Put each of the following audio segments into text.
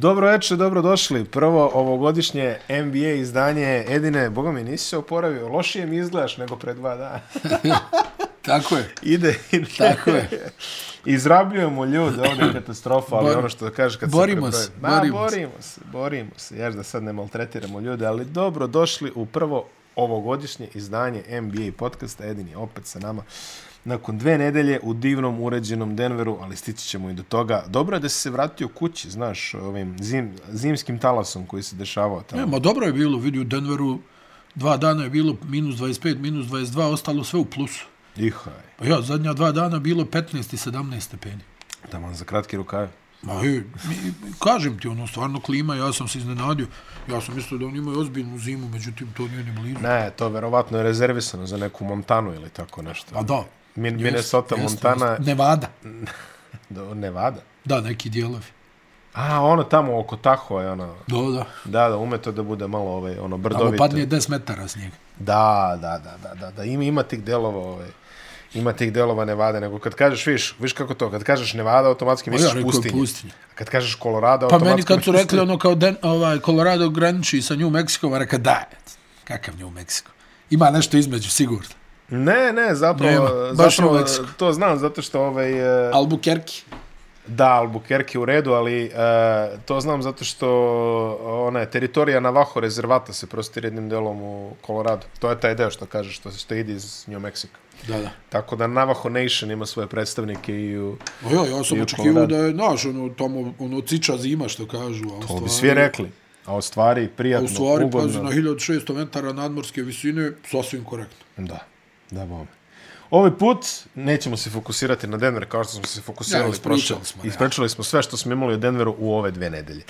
Dobro večer, dobro došli. Prvo ovogodišnje NBA izdanje Edine, boga mi nisi se oporavio, lošije mi izgledaš nego pre dva dana. Tako je. Ide, ide. Tako je. Izrabljujemo ljude, ovdje je katastrofa, ali Bor- ono što kaže kad borimo se... se, Ma, borimo borimo se, borimo se. Jaš da sad ne maltretiramo ljude, ali dobro došli u prvo ovogodišnje izdanje NBA podcasta. Edin je opet sa nama nakon dve nedelje u divnom uređenom Denveru, ali stići ćemo i do toga. Dobro je da si se vratio kući, znaš, ovim zim, zimskim talasom koji se dešavao tamo. Ne, ma dobro je bilo, vidi u Denveru dva dana je bilo minus 25, minus 22, ostalo sve u plusu. Ihaj, Pa ja, zadnja dva dana bilo 15 i 17 stepeni. tamo za kratki rukave. Ma je, kažem ti, ono, stvarno klima, ja sam se iznenadio. Ja sam mislio da oni imaju ozbiljnu zimu, međutim, to nije ni blizu. Ne, to verovatno je rezervisano za neku Montanu ili tako nešto. Pa da. Min, Minnesota, jest, Montana, jest. Nevada. do Nevada. Da, neki dijelovi. A, ono tamo oko Tahoe, je ono, Da, da. da, da, ume to da bude malo ovaj, ono, brdovito. padne 10 metara snijega. Da, da, da, da, da, da, ima, ima tih delova, ovaj, ima tih delova Nevade, nego kad kažeš, viš, viš kako to, kad kažeš Nevada, automatski Ma ja, misliš je pustinje. pustinja. A kad kažeš Colorado, Pa automatski meni kad su misliš- rekli ono kao Den, ovaj, Colorado graniči sa New Mexico, ja rekao da, kakav New Mexico. Ima nešto između, sigurno. Ne, ne, zapravo, Nema, baš zapravo to znam, zato što ovaj, e, Albuquerque. Da, Albuquerque u redu, ali e, to znam zato što ona je teritorija Navajo rezervata se prostire jednim delom u Colorado. To je taj deo što kaže što, što ide iz New Mexico. Da, da. Tako da Navajo Nation ima svoje predstavnike i u... O ja, ja sam očekivao da je, znaš, ono, tamo, ono, ciča zima, što kažu. A To bi stvari- svi rekli. A u stvari A prijatno, u stvari, ugodno. pazi, na 1600 metara nadmorske visine, sasvim korektno. Da, da bome. Ovaj put nećemo se fokusirati na Denver kao što smo se fokusirali Ja, prošle- smo, ja. Ispričali smo sve što smo imali o Denveru u ove dve nedelje.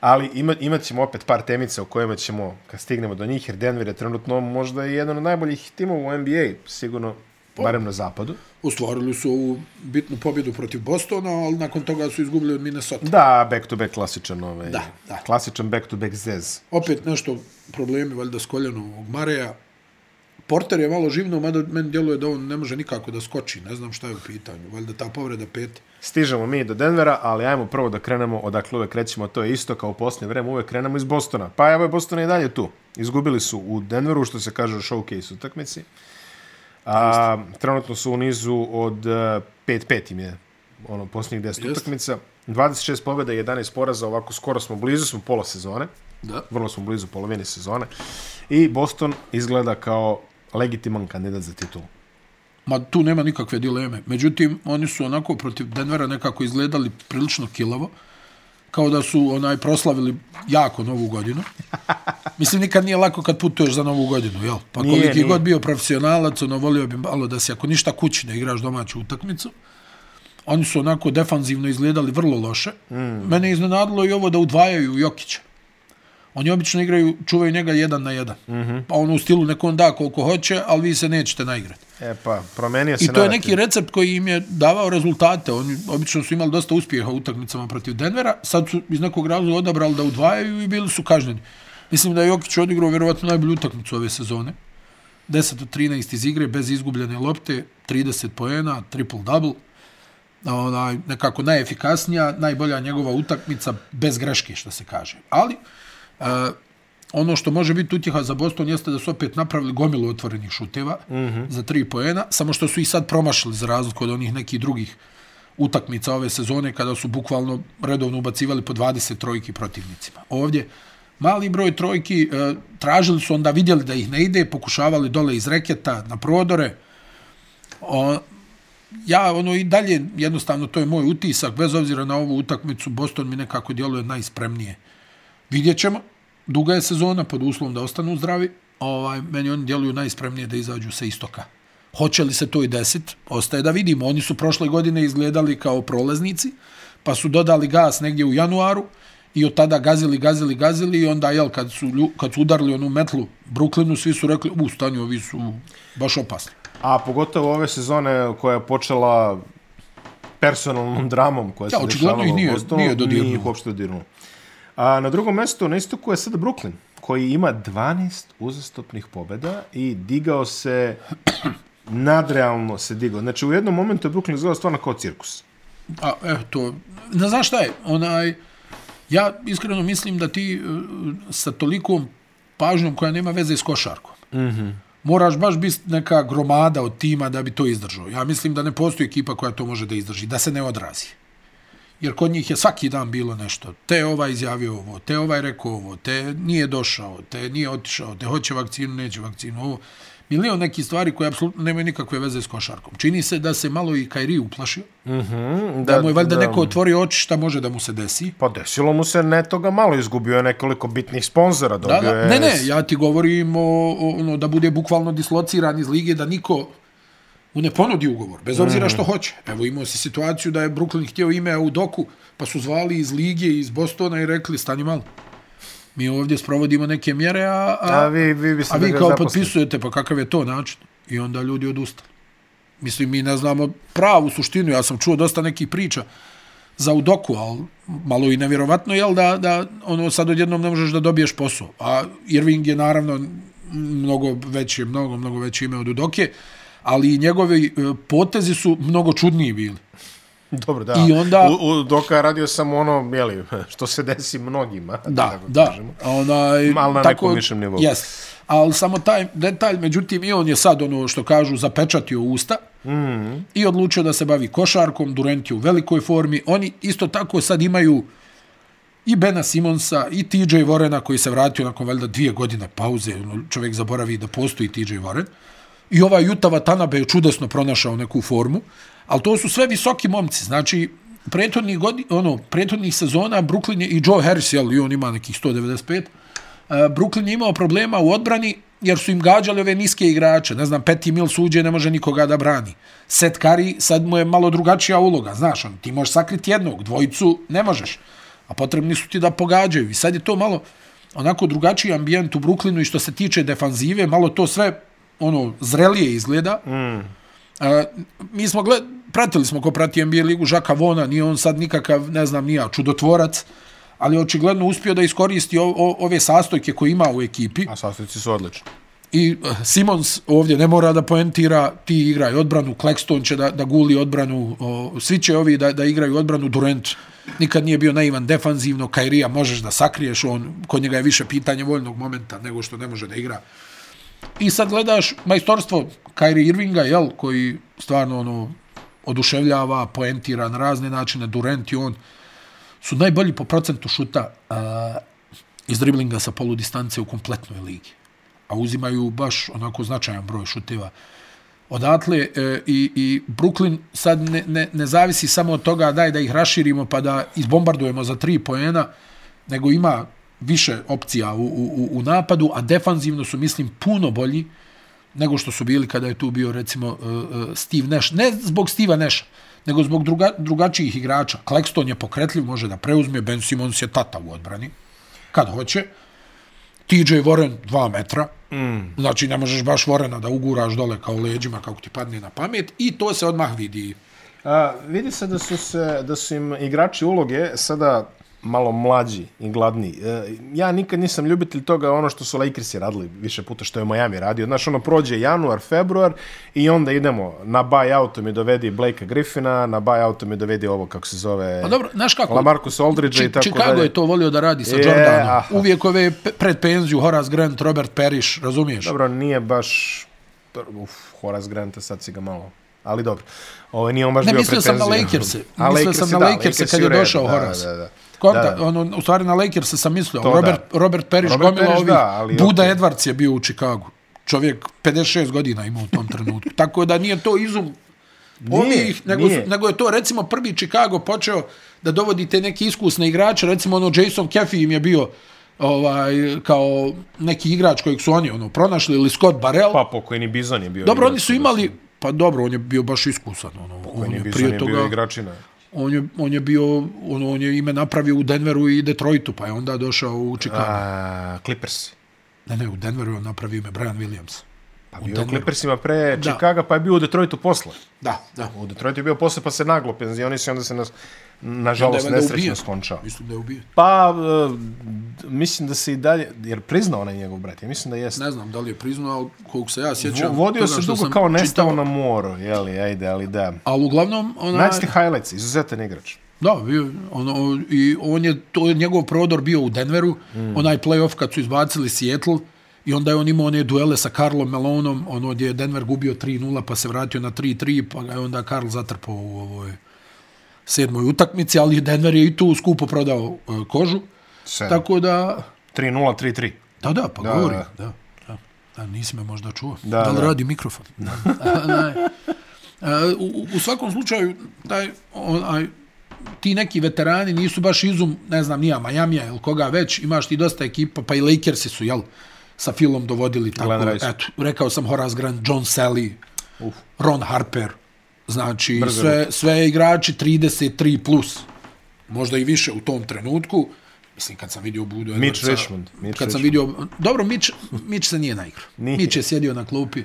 Ali ima, imat ćemo opet par temica u kojima ćemo, kad stignemo do njih, jer Denver je trenutno možda jedan od najboljih timova u NBA, sigurno, barem na zapadu. Ostvarili su ovu bitnu pobjedu protiv Bostona, ali nakon toga su izgubili od Minnesota. Da, back-to-back klasičan, ovaj, Da, da. klasičan back-to-back zez. Opet nešto problemi, valjda, s koljenom Mareja. Porter je malo živno, mada meni djeluje da on ne može nikako da skoči. Ne znam šta je u pitanju. Valjda ta povreda pet. Stižemo mi do Denvera, ali ajmo prvo da krenemo odakle uvek krećemo, to je isto kao u posljednje vreme, uvek krenemo iz Bostona. Pa evo je Boston i dalje tu. Izgubili su u Denveru, što se kaže u showcase utakmici. A, trenutno su u nizu od eh, 5-5 im je ono, posljednjih 10 Jeste. utakmica. 26 pobjeda i 11 poraza, ovako skoro smo blizu, smo pola sezone. Da. Vrlo smo blizu polovine sezone. I Boston izgleda kao legitiman kandidat za titulu. Ma tu nema nikakve dileme. Međutim, oni su onako protiv Denvera nekako izgledali prilično kilavo. Kao da su onaj proslavili jako novu godinu. Mislim, nikad nije lako kad putuješ za novu godinu, jel? Pa Nije, koliki nije. god bio profesionalac, ono, volio bi malo da si, ako ništa kući, da igraš domaću utakmicu. Oni su onako defanzivno izgledali vrlo loše. Mm. Mene je iznenadilo i ovo da udvajaju Jokića. Oni obično igraju, čuvaju njega jedan na jedan. Mm -hmm. Pa ono u stilu neko on da koliko hoće, ali vi se nećete naigrati. E pa, promenio se I to je neki recept koji im je davao rezultate. Oni obično su imali dosta uspjeha u utakmicama protiv Denvera. Sad su iz nekog razloga odabrali da udvajaju i bili su kažnjeni. Mislim da je Jokić odigrao vjerovatno najbolju utakmicu ove sezone. 10 od 13 iz igre, bez izgubljene lopte, 30 poena, triple-double. Onaj, nekako najefikasnija, najbolja njegova utakmica, bez greške, što se kaže. Ali, A, ono što može biti utjeha za Boston jeste da su opet napravili gomilu otvorenih šuteva mm -hmm. za tri poena, samo što su i sad promašili za razliku od onih nekih drugih utakmica ove sezone kada su bukvalno redovno ubacivali po 20 trojki protivnicima. Ovdje mali broj trojki e, tražili su onda vidjeli da ih ne ide, pokušavali dole iz reketa na prodore. O, ja ono i dalje jednostavno to je moj utisak bez obzira na ovu utakmicu Boston mi nekako djeluje najspremnije. Vidjet ćemo. Duga je sezona pod uslovom da ostanu zdravi. Ovaj meni oni djeluju najspremnije da izađu sa istoka. Hoće li se to i desit? Ostaje da vidimo. Oni su prošle godine izgledali kao prolaznici, pa su dodali gas negdje u januaru i od tada gazili, gazili, gazili i onda, jel, kad su, kad su udarili onu metlu Brooklynu, svi su rekli, u, stanju, ovi su baš opasni. A pogotovo ove sezone koja je počela personalnom dramom koja se Ja, dešavala nije- u Bostonu, nije dodirnuo. Nije ih uopšte dodirnuo. A na drugom mjestu na istoku je sada Brooklyn, koji ima 12 uzastopnih pobjeda i digao se, nadrealno se digao. Znači u jednom momentu je Brooklyn izgledao stvarno kao cirkus. A, evo to, ne znaš šta je, onaj, Ja iskreno mislim da ti uh, sa tolikom pažnjom koja nema veze s košarkom, mm -hmm. moraš baš biti neka gromada od tima da bi to izdržao. Ja mislim da ne postoji ekipa koja to može da izdrži, da se ne odrazi. Jer kod njih je svaki dan bilo nešto. Te ovaj izjavio ovo, te ovaj rekao ovo, te nije došao, te nije otišao, te hoće vakcinu, neće vakcinu, ovo milion neki stvari koje apsolutno nemaju nikakve veze s košarkom. Čini se da se malo i Kairi uplašio. Mm -hmm, da, da mu je valjda da, neko otvorio oči šta može da mu se desi. Pa desilo mu se ne toga malo. Izgubio je nekoliko bitnih sponzora. Da, da. Ne, ne, ja ti govorim o, o, ono, da bude bukvalno dislociran iz lige, da niko mu ne ponudi ugovor, bez obzira što mhm. hoće. Evo imao si situaciju da je Brooklyn htio ime u doku, pa su zvali iz lige, iz Bostona i rekli, stani malo mi ovdje sprovodimo neke mjere, a, a, a vi, vi, a vi kao zaposli. potpisujete, pa kakav je to način? I onda ljudi odustali. Mislim, mi ne znamo pravu suštinu, ja sam čuo dosta nekih priča za udoku, ali malo i nevjerovatno, jel, da, da ono sad odjednom ne možeš da dobiješ posao. A Irving je naravno mnogo veće, mnogo, mnogo veće ime od udoke, ali njegovi e, potezi su mnogo čudniji bili. Dobro, da. I onda... U, u, dok je radio sam ono, jeli, što se desi mnogima. Da, da. Onaj, Mal na tako, nekom višem nivou. Yes. Ali samo taj detalj, međutim, i on je sad, ono što kažu, zapečatio usta mm -hmm. i odlučio da se bavi košarkom, Durant je u velikoj formi. Oni isto tako sad imaju i Bena Simonsa i TJ Warrena koji se vratio nakon valjda dvije godine pauze. Ono, čovjek zaboravi da postoji TJ Warren. I ovaj Jutava Tanabe je čudesno pronašao neku formu. Ali to su sve visoki momci. Znači, prethodnih, godi, ono, prethodnih sezona Brooklyn je i Joe Harris, jel, i on ima nekih 195, uh, e, Brooklyn je imao problema u odbrani jer su im gađali ove niske igrače. Ne znam, Petty Mil suđe ne može nikoga da brani. Seth Curry, sad mu je malo drugačija uloga. Znaš, on, ti možeš sakriti jednog, dvojicu ne možeš. A potrebni su ti da pogađaju. I sad je to malo onako drugačiji ambijent u Brooklynu i što se tiče defanzive, malo to sve ono zrelije izgleda. Mm. Uh, mi smo gled, pratili smo ko prati NBA ligu Žaka Vona, nije on sad nikakav, ne znam, nija čudotvorac, ali očigledno uspio da iskoristi o, o, ove sastojke koje ima u ekipi. A sastojci su odlični. I uh, Simons ovdje ne mora da poentira, ti igraj odbranu, Claxton će da, da guli odbranu, o, svi će ovi da, da igraju odbranu, Durant nikad nije bio naivan defanzivno, Kairija možeš da sakriješ, on, kod njega je više pitanje voljnog momenta nego što ne može da igra. I sad gledaš majstorstvo Kyrie Irvinga, jel, koji stvarno ono, oduševljava, poentira na razne načine, Durant i on su najbolji po procentu šuta uh, iz driblinga sa polu distance u kompletnoj ligi. A uzimaju baš onako značajan broj šuteva. Odatle e, i, i Brooklyn sad ne, ne, ne zavisi samo od toga daj da ih raširimo pa da izbombardujemo za tri poena, nego ima više opcija u, u, u napadu, a defanzivno su, mislim, puno bolji nego što su bili kada je tu bio, recimo, uh, uh, Steve Nash. Ne zbog Steva Nasha, nego zbog druga, drugačijih igrača. Claxton je pokretljiv, može da preuzme, Ben Simmons je tata u odbrani, kad hoće. TJ Warren, dva metra, mm. znači ne možeš baš Warrena da uguraš dole kao leđima, kako ti padne na pamet, i to se odmah vidi. A, vidi se da su, se, da su im igrači uloge sada malo mlađi i gladni. E, ja nikad nisam ljubitelj toga ono što su Lakersi radili više puta što je Miami radio. Znaš, ono prođe januar, februar i onda idemo na buy-outu mi dovedi Blakea Griffina, na buy-outu mi dovedi ovo kako se zove pa dobro, znaš kako, Lamarcus Aldridge i tako Chicago dalje. je to volio da radi sa Jordanom. Uvijek ove pred penziju Horace Grant, Robert Parrish, razumiješ? Dobro, nije baš... Uf, Horace Grant, sad si ga malo ali dobro. Ovo nije on baš ne, bio pred penziju. Ne, mislio sam na Lakers. Mislio sam na Lakers kad je došao Horace. Da, da, da. Konta, da, ono, u stvari na Lakers sam mislio. To, Robert, da. Robert Parrish, Robert gomila Parrish, ovi. Da, ali, Buda okay. Edwards je bio u Chicagu. Čovjek 56 godina ima u tom trenutku. Tako da nije to izum nije, ovih, nego, nije. nego je to recimo prvi Chicago počeo da dovodi te neke iskusne igrače. Recimo ono Jason Caffey im je bio ovaj kao neki igrač kojeg su oni ono pronašli ili Scott Barrell. Pa pokojni Bizon je bio. Dobro, oni su imali pa dobro, on je bio baš iskusan ono. Pokojni on je Bizon je bio igračina on je, on je bio, on, on je ime napravio u Denveru i Detroitu, pa je onda došao u Chicago. A, Clippers. Ne, ne, u Denveru je on napravio ime Brian Williams. Pa bio u Clippersima pre Chicago, pa je bio u Detroitu posle. Da, da. U Detroitu je bio posle, pa se naglo penzionio i onda se nas, nažalost, nesrećno skončao. Mislim da je ubijen. Pa, uh, mislim da se i dalje, jer priznao onaj njegov brat, ja mislim da jeste. Ne znam da li je priznao, ali koliko se ja sjećam. Vodio se dugo kao nestao čitao... na moru, jeli, ajde, ali da. Ali uglavnom, ona... Naći ti highlights, izuzetan igrač. Da, bio, ono, i on je, to je njegov prodor bio u Denveru, mm. onaj playoff kad su izbacili Seattle, i onda je on imao one duele sa Karlom Melonom, ono gdje je Denver gubio 3-0, pa se vratio na 3-3, pa ga je onda Karl zatrpao u ovoj sedmoj utakmici, ali Denver je i tu skupo prodao uh, kožu. Sedam. Tako da, 3-0, 3-3. da, da, pa Da, da, govori. da. Da. Da, da. da, nisi me možda čuo. Da, da li da. radi mikrofon? Da. Onaj, e, u, u svakom slučaju, taj, onaj, ti neki veterani nisu baš izum, ne znam, nija Majamija ili koga već, imaš ti dosta ekipa, pa i Lakersi su, jel, sa Philom dovodili tako, eto, rekao sam Horace Grant, John Sally, Uf. Ron Harper, znači Brzo sve, sve igrači 33 plus, možda i više u tom trenutku, mislim kad sam vidio Budu Mitch Edwardsa, Richmond, Mitch kad sam Richmond. vidio, dobro, Mitch, Mitch se nije naigrao. Mitch je sjedio na klupi,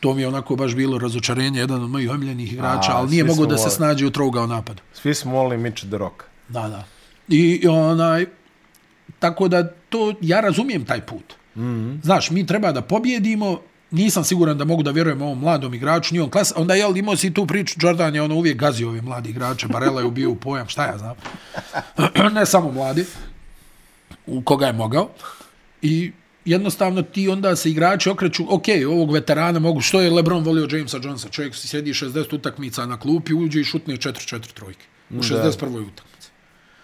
to mi je onako baš bilo razočarenje, jedan od mojih omiljenih igrača, A, ali nije mogao da se snađe u trougao napadu. Svi smo volili Mitch the Rock. Da, da. I onaj, tako da to, ja razumijem taj put. Mm -hmm. Znaš, mi treba da pobjedimo, nisam siguran da mogu da vjerujem ovom mladom igraču, nije on klas, onda jel imao si tu priču, Jordan je ono uvijek gazio ove mladi igrače, Barela je ubio u pojam, šta ja znam. ne samo mladi, u koga je mogao. I jednostavno ti onda se igrači okreću, ok, ovog veterana mogu, što je LeBron volio Jamesa Jonesa, čovjek si sjedi 60 utakmica na klupi, uđe i šutne 4-4 trojke u 61. utakmici.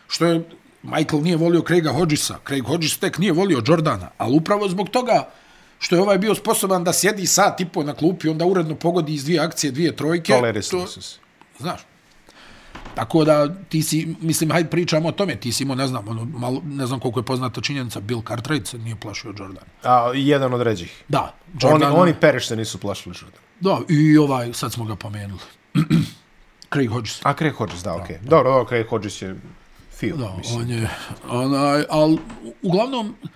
Što je, Michael nije volio Craiga Hodgesa, Craig Hodges tek nije volio Jordana, ali upravo zbog toga što je ovaj bio sposoban da sjedi sat i po na klupi, onda uredno pogodi iz dvije akcije, dvije trojke. Se. Znaš. Tako da ti si, mislim, hajde pričamo o tome, ti si imao, ne znam, ono, malo, ne znam koliko je poznata činjenica, Bill Cartwright se nije plašio Jordan. A, jedan od ređih. Da, Oni, Jordan, oni Periš se nisu plašili Jordan. da, i ovaj, sad smo ga pomenuli. Craig Hodges. A Craig Hodges, da, okej. Okay. Dobro, dobro, Craig Hodges je fio, Da, mislim. on je, onaj, al, uglavnom, e,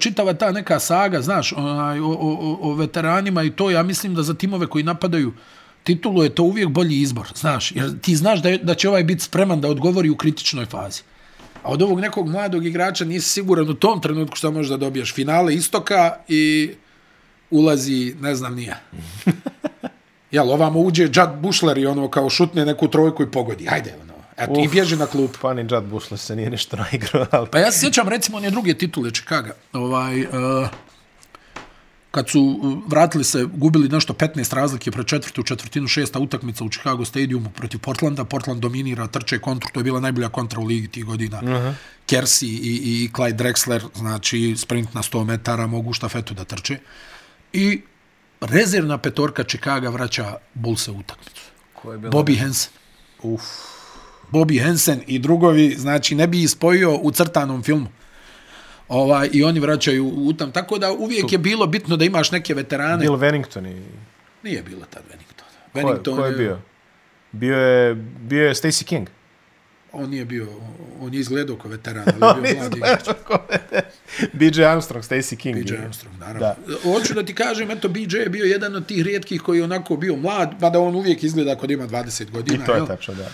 čitava ta neka saga, znaš, onaj, o, o, o- veteranima i to, ja mislim da za timove koji napadaju titulu je to uvijek bolji izbor, znaš, jer ti znaš da, je, da će ovaj biti spreman da odgovori u kritičnoj fazi. A od ovog nekog mladog igrača nisi siguran u tom trenutku što možeš da dobiješ finale istoka i ulazi, ne znam, nije. Jel, ovamo uđe Judd Bushler i ono kao šutne neku trojku i pogodi. Hajde, ono. Eto, i Uf. bježi na klupu. Pa ni Judd Bushler se nije nešto naigrao, ali... Pa ja se sjećam recimo one druge titule Chicago. Ovaj, uh, kad su uh, vratili se, gubili nešto 15 razlike pre četvrtu, četvrtinu, šesta utakmica u Chicago stadiumu protiv Portlanda. Portland dominira, trče kontru, to je bila najbolja kontra u ligi tih godina. Uh -huh. Kersey i, i Clyde Drexler, znači sprint na 100 metara, mogu štafetu da trče. I rezervna petorka Chicago vraća Bullse u utakmicu. Ko je bilo? Bobby Hansen. Uf. Bobby Hansen i drugovi, znači ne bi ih spojio u crtanom filmu. Ovaj, I oni vraćaju u tam. Tako da uvijek je bilo bitno da imaš neke veterane. Bill Wennington i... Nije bilo tad Wennington. Ko je, Wennington ko je bio? Bio je, bio je Stacey King. On nije bio, on je izgledao kao veteran, ali je bio mladi igrač. BJ Armstrong, Stacey King. BJ je. Armstrong, naravno. Da. Hoću da ti kažem, eto, BJ je bio jedan od tih rijetkih koji je onako bio mlad, mada on uvijek izgleda kod ima 20 godina. I to je jel? tačno, da.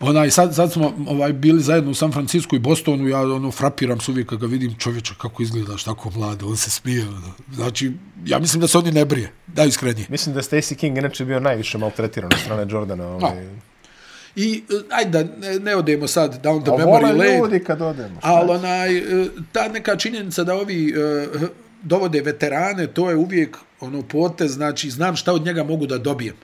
Onaj, sad, sad smo ovaj, bili zajedno u San Francisco i Bostonu, ja ono, frapiram se uvijek kad ga vidim čovječa kako izgledaš tako mlado, on se smije. ono. Znači, ja mislim da se oni ne brije, da iskrenije. Mislim da Stacey King inače bio najviše maltretiran od strane Jordana. Ovaj. I, e, ajde da ne, ne odemo sad down the A memory lane, ljudi kad odemo. ali onaj, e, ta neka činjenica da ovi uh, dovode veterane, to je uvijek ono potez, znači znam šta od njega mogu da dobijem.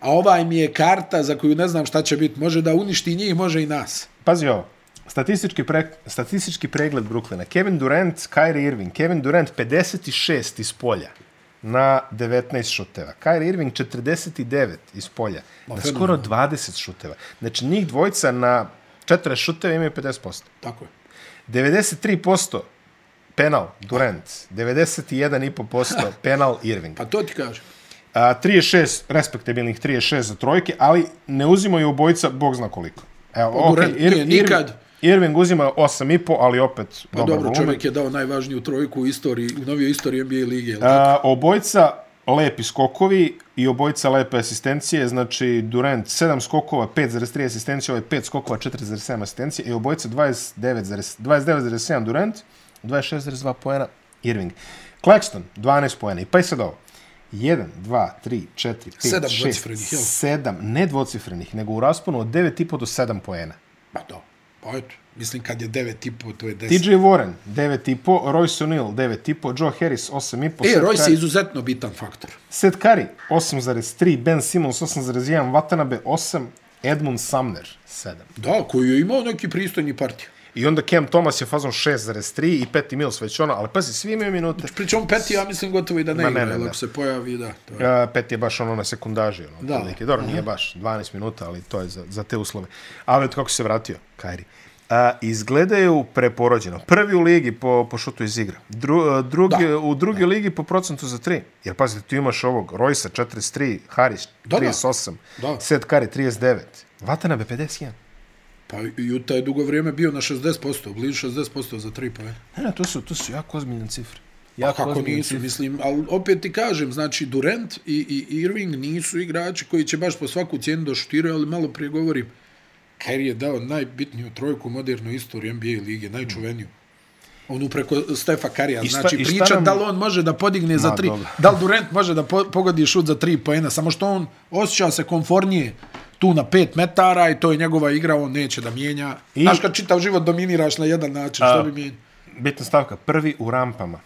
A ovaj mi je karta za koju ne znam šta će biti. Može da uništi njih, može i nas. Pazi ovo. Statistički, pre, statistički pregled Brooklyna. Kevin Durant, Kyrie Irving. Kevin Durant 56 iz polja na 19 šuteva. Kyrie Irving 49 iz polja na skoro 20 šuteva. Znači njih dvojca na 40 šuteva imaju 50%. Tako je. 93% penal Durant, 91,5% penal Irving. Pa to ti kažem. A, 36 respektabilnih 36 za trojke, ali ne uzimaju obojica, bog zna koliko. Evo, Pa okay, Durant nije nikad. Irving uzima 8,5, ali opet Pa dobar dobro, volumen. čovjek je dao najvažniju trojku u istoriji, u novijoj istoriji NBA lige. A, obojca lepi skokovi i obojca lepe asistencije, znači Durant 7 skokova, 5,3 asistencije, ovaj 5 skokova, 4,7 asistencije i obojca 29,7 29,7 Durant, 26,2 poena Irving. Claxton 12 poena i pa i sad ovo. 1, 2, 3, 4, 5, Sedam 6, dvocifrenih, jel? 7, ne dvocifrenih, nego u rasponu od 9,5 do 7 poena. Pa da, pa eto. Mislim, kad je 9,5, to je 10. TJ Warren, 9,5, Royce O'Neal, 9,5, Joe Harris, 8,5. E, Seth Royce Curry- je izuzetno bitan faktor. Seth Curry, 8,3, Ben Simmons, 8,1, Watanabe, 8, Edmund Sumner, 7. Da, koji je imao neki pristojni partij. I onda Cam Thomas je fazon 6,3 i Patty Mills već ono, ali pazi, svi imaju minute. Pričom Peti, ja mislim gotovo i da ne Ma ne, igra, ne, ako se pojavi, da. To je. Uh, Pet je baš ono na sekundaži. Ono, Da. otprilike. Dobro, nije baš 12 minuta, ali to je za, za te uslove. Ali eto kako se vratio, Kairi. Uh, izgledaju preporođeno. Prvi u ligi po, po šutu iz igra. Dru, uh, drugi, da. U drugi da. ligi po procentu za 3. Jer pazite, tu imaš ovog Rojsa 43, Haris Da, da. 38, Da. Seth Curry 39, Watanabe 51. Pa Juta je dugo vrijeme bio na 60%, blizu 60% za 3 poena. Ne, ne, to su, to su jako ozbiljne cifre. Ja, Jako kako ozbiljne nisu, cifre. mislim, ali opet ti kažem, znači Durant i, i Irving nisu igrači koji će baš po svaku cijenu da šutiraju, ali malo prije govorim, Kyrie je dao najbitniju trojku u modernoj istoriji NBA lige, najčuveniju. Onu preko Stefa Karija. Šta- Znači, priča nam- da li on može da podigne za Ma, tri, dobro. da li Durant može da po, pogodi šut za tri poena, samo što on osjeća se konfornije tu na pet metara i to je njegova igra, on neće da mijenja. I-. Znaš kad čitav život dominiraš na jedan način, što bi mijenjao? Bitna stavka, prvi u rampama.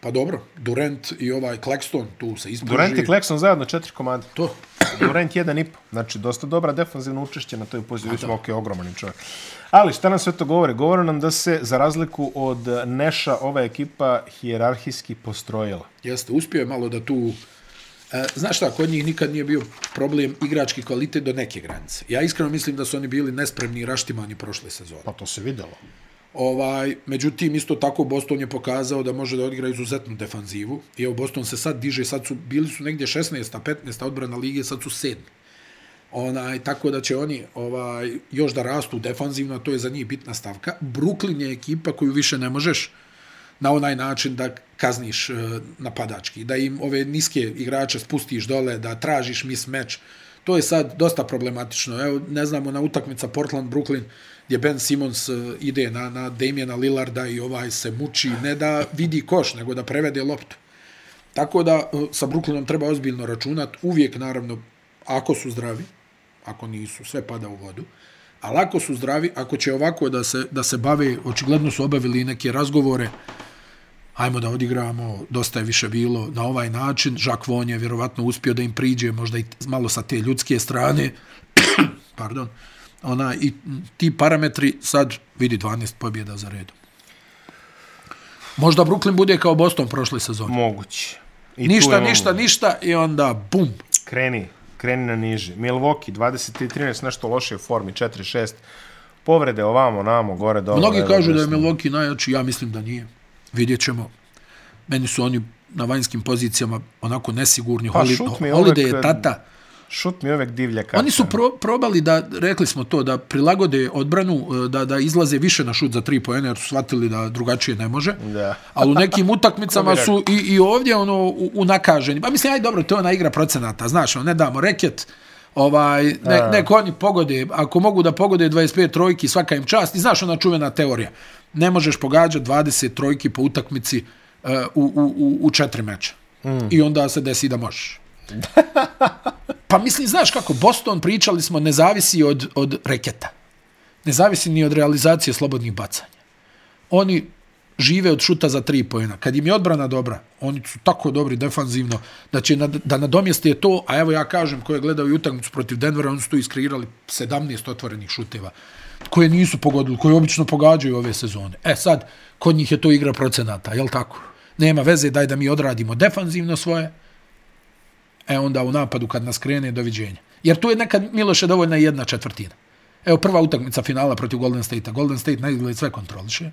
Pa dobro, Durant i ovaj Claxton tu se ispruži. Durant i Claxton zajedno četiri komade. To. Durant jedan i po. Znači, dosta dobra defanzivna učešće na toj poziciji. Vidimo, ok, ogroman je čovjek. Ali, šta nam sve to govore? Govore nam da se, za razliku od Neša, ova ekipa hijerarhijski postrojila. Jeste, uspio je malo da tu... E, znaš šta, kod njih nikad nije bio problem igrački kvalitet do neke granice. Ja iskreno mislim da su oni bili nespremni i raštimani prošle sezone. Pa to se videlo. Ovaj, međutim, isto tako Boston je pokazao da može da odigra izuzetnu defanzivu. I evo, Boston se sad diže, sad su, bili su negdje 16. 15. odbrana lige, sad su 7. Onaj, tako da će oni ovaj, još da rastu defanzivno, to je za njih bitna stavka. Brooklyn je ekipa koju više ne možeš na onaj način da kazniš e, napadački, da im ove niske igrače spustiš dole, da tražiš mismatch. To je sad dosta problematično. Evo, ne znamo, na utakmica Portland-Brooklyn gdje Ben Simmons e, ide na, na Damiena Lillarda i ovaj se muči, ne da vidi koš, nego da prevede loptu. Tako da e, sa Brooklynom treba ozbiljno računat, uvijek naravno, ako su zdravi, ako nisu, sve pada u vodu, ali ako su zdravi, ako će ovako da se, da se bave, očigledno su obavili neke razgovore, ajmo da odigramo, dosta je više bilo na ovaj način, Jacques Von je vjerovatno uspio da im priđe, možda i malo sa te ljudske strane, pardon, ona, i ti parametri sad vidi 12 pobjeda za redom. Možda Brooklyn bude kao Boston prošle sezone. Moguće. I Ništa, imamo- ništa, ništa i onda bum. Kreni, kreni na niži. Milwaukee, 23-13, nešto lošije u formi, 4-6. Povrede ovamo, namo, gore, dole. Mnogi kažu da je. Milwaukee najjači, ja mislim da nije. Vidjet ćemo. Meni su oni na vanjskim pozicijama onako nesigurni. Pa, Holi, šut mi Holiday je tata. Šut mi uvek divlja karta. Oni su pro, probali da, rekli smo to, da prilagode odbranu, e, da, da izlaze više na šut za tri pojene, jer su shvatili da drugačije ne može. Da. Ali u nekim utakmicama su i, i ovdje ono u, u nakaženi. Pa mislim, aj dobro, to je ona igra procenata, znaš, ono, ne damo reket, ovaj, ne, neko oni pogode, ako mogu da pogode 25 trojki, svaka im čast, i znaš ona čuvena teorija, ne možeš pogađati 20 trojki po utakmici uh, u, u, u, u četiri meča. Mm. I onda se desi da možeš. pa mislim, znaš kako, Boston, pričali smo, ne zavisi od, od reketa. Ne zavisi ni od realizacije slobodnih bacanja. Oni žive od šuta za tri pojena. Kad im je odbrana dobra, oni su tako dobri defanzivno da će nad, da nadomjeste to, a evo ja kažem ko je gledao i utakmicu protiv Denvera, oni su tu iskreirali 17 otvorenih šuteva koje nisu pogodili, koje obično pogađaju ove sezone. E sad, kod njih je to igra procenata, jel tako? Nema veze, daj da mi odradimo defanzivno svoje, e onda u napadu kad nas krene, doviđenja. Jer tu je nekad Miloše dovoljna jedna četvrtina. Evo prva utakmica finala protiv Golden State-a. Golden State na izgled sve kontroliše.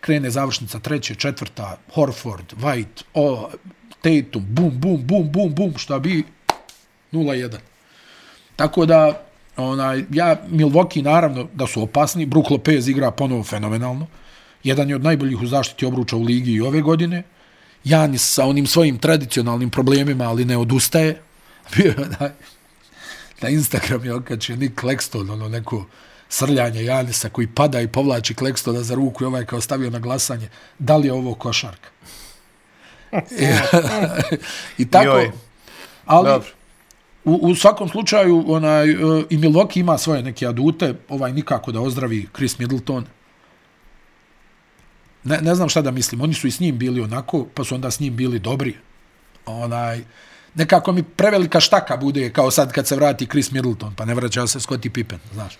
Krene završnica treće, četvrta, Horford, White, o, Tatum, bum, bum, bum, bum, bum, šta bi 0-1. Tako da, onaj, ja, Milwaukee naravno da su opasni, Brook Lopez igra ponovo fenomenalno. Jedan je od najboljih u zaštiti obruča u ligi i ove godine. Janis sa onim svojim tradicionalnim problemima, ali ne odustaje. Bio je na, na Instagram je okačio Nick Claxton, ono neko srljanje Janisa koji pada i povlači Claxtona za ruku i ovaj kao stavio na glasanje. Da li je ovo košarka? I, I tako, Joj. ali Dobro. U, u svakom slučaju, onaj, uh, i Milwaukee ima svoje neke adute, ovaj nikako da ozdravi Chris Middleton. Ne, ne znam šta da mislim, oni su i s njim bili onako, pa su onda s njim bili dobri. Onaj, nekako mi prevelika štaka bude kao sad kad se vrati Chris Middleton, pa ne vraća se Scottie Pippen, znaš.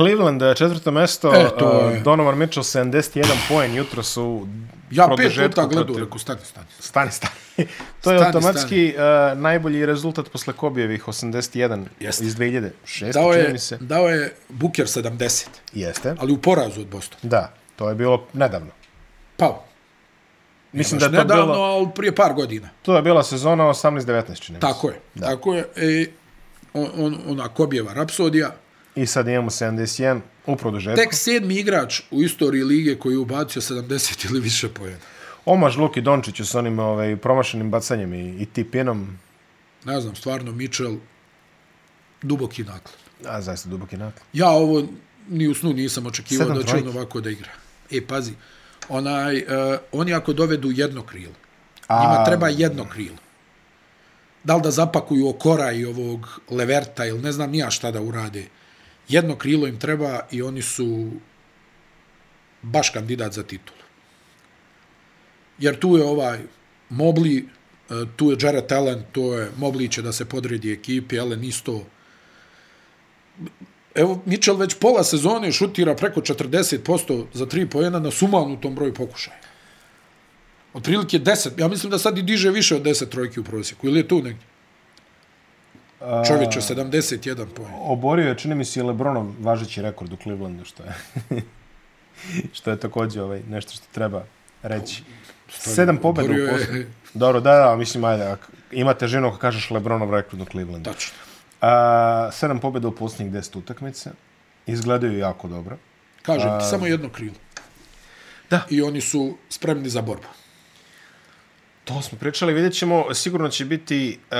Cleveland, eh, četvrto mesto, E, to eh, je- Donovan Mitchell 71 poen, jutro su Ja pet puta gledao, protiv- rekao, stani, stani. Stani, stani. to je Stani, automatski uh, najbolji rezultat posle Kobijevih 81 Jeste. iz 2006. Dao je, se. dao je Booker 70, Jeste. ali u porazu od Bostona. Da, to je bilo nedavno. Pa, Mislim da je to nedavno, bilo, ali prije par godina. to je bila sezona 18-19, čini mi se. Tako je, da. tako je. E, on, on, ona Kobijeva rapsodija. I sad imamo 71 u produžetku. Tek sedmi igrač u istoriji lige koji je ubacio 70 ili više pojena. Omaž Luki Dončiću s onim ovaj, promašenim bacanjem i, i tipinom. Ne znam, stvarno, Mitchell, duboki naklon. A, zaista duboki naklon. Ja ovo ni u snu nisam očekivao Sedam da će on ovako da igra. E, pazi, onaj, uh, oni ako dovedu jedno krilo, A- njima treba jedno krilo. Da li da zapakuju okora i ovog leverta ili ne znam nija šta da urade. Jedno krilo im treba i oni su baš kandidat za titulu. Jer tu je ovaj Mobli, e, tu je Jared Allen, to je Mobli će da se podredi ekipi, Allen isto. Evo, Mitchell već pola sezone šutira preko 40% za tri pojena na sumanutom broju pokušaja. Otprilike 10, ja mislim da sad i diže više od 10 trojki u prosjeku, ili je tu negdje? Čovječe, 71 pojen. Oborio je, čini mi se, i Lebronov važeći rekord u Clevelandu, što je, što je također ovaj, nešto što treba reći. Sedam pobjeda u je- poslu. Dobro, da, da, mislim, ajde, ima težinu ako kažeš Lebronov rekord u Clevelandu. Tačno. A, sedam pobjeda u posljednjih deset utakmice. Izgledaju jako dobro. Kažem ti, samo jedno krilo. Da. I oni su spremni za borbu. To smo pričali, vidjet ćemo, sigurno će biti uh,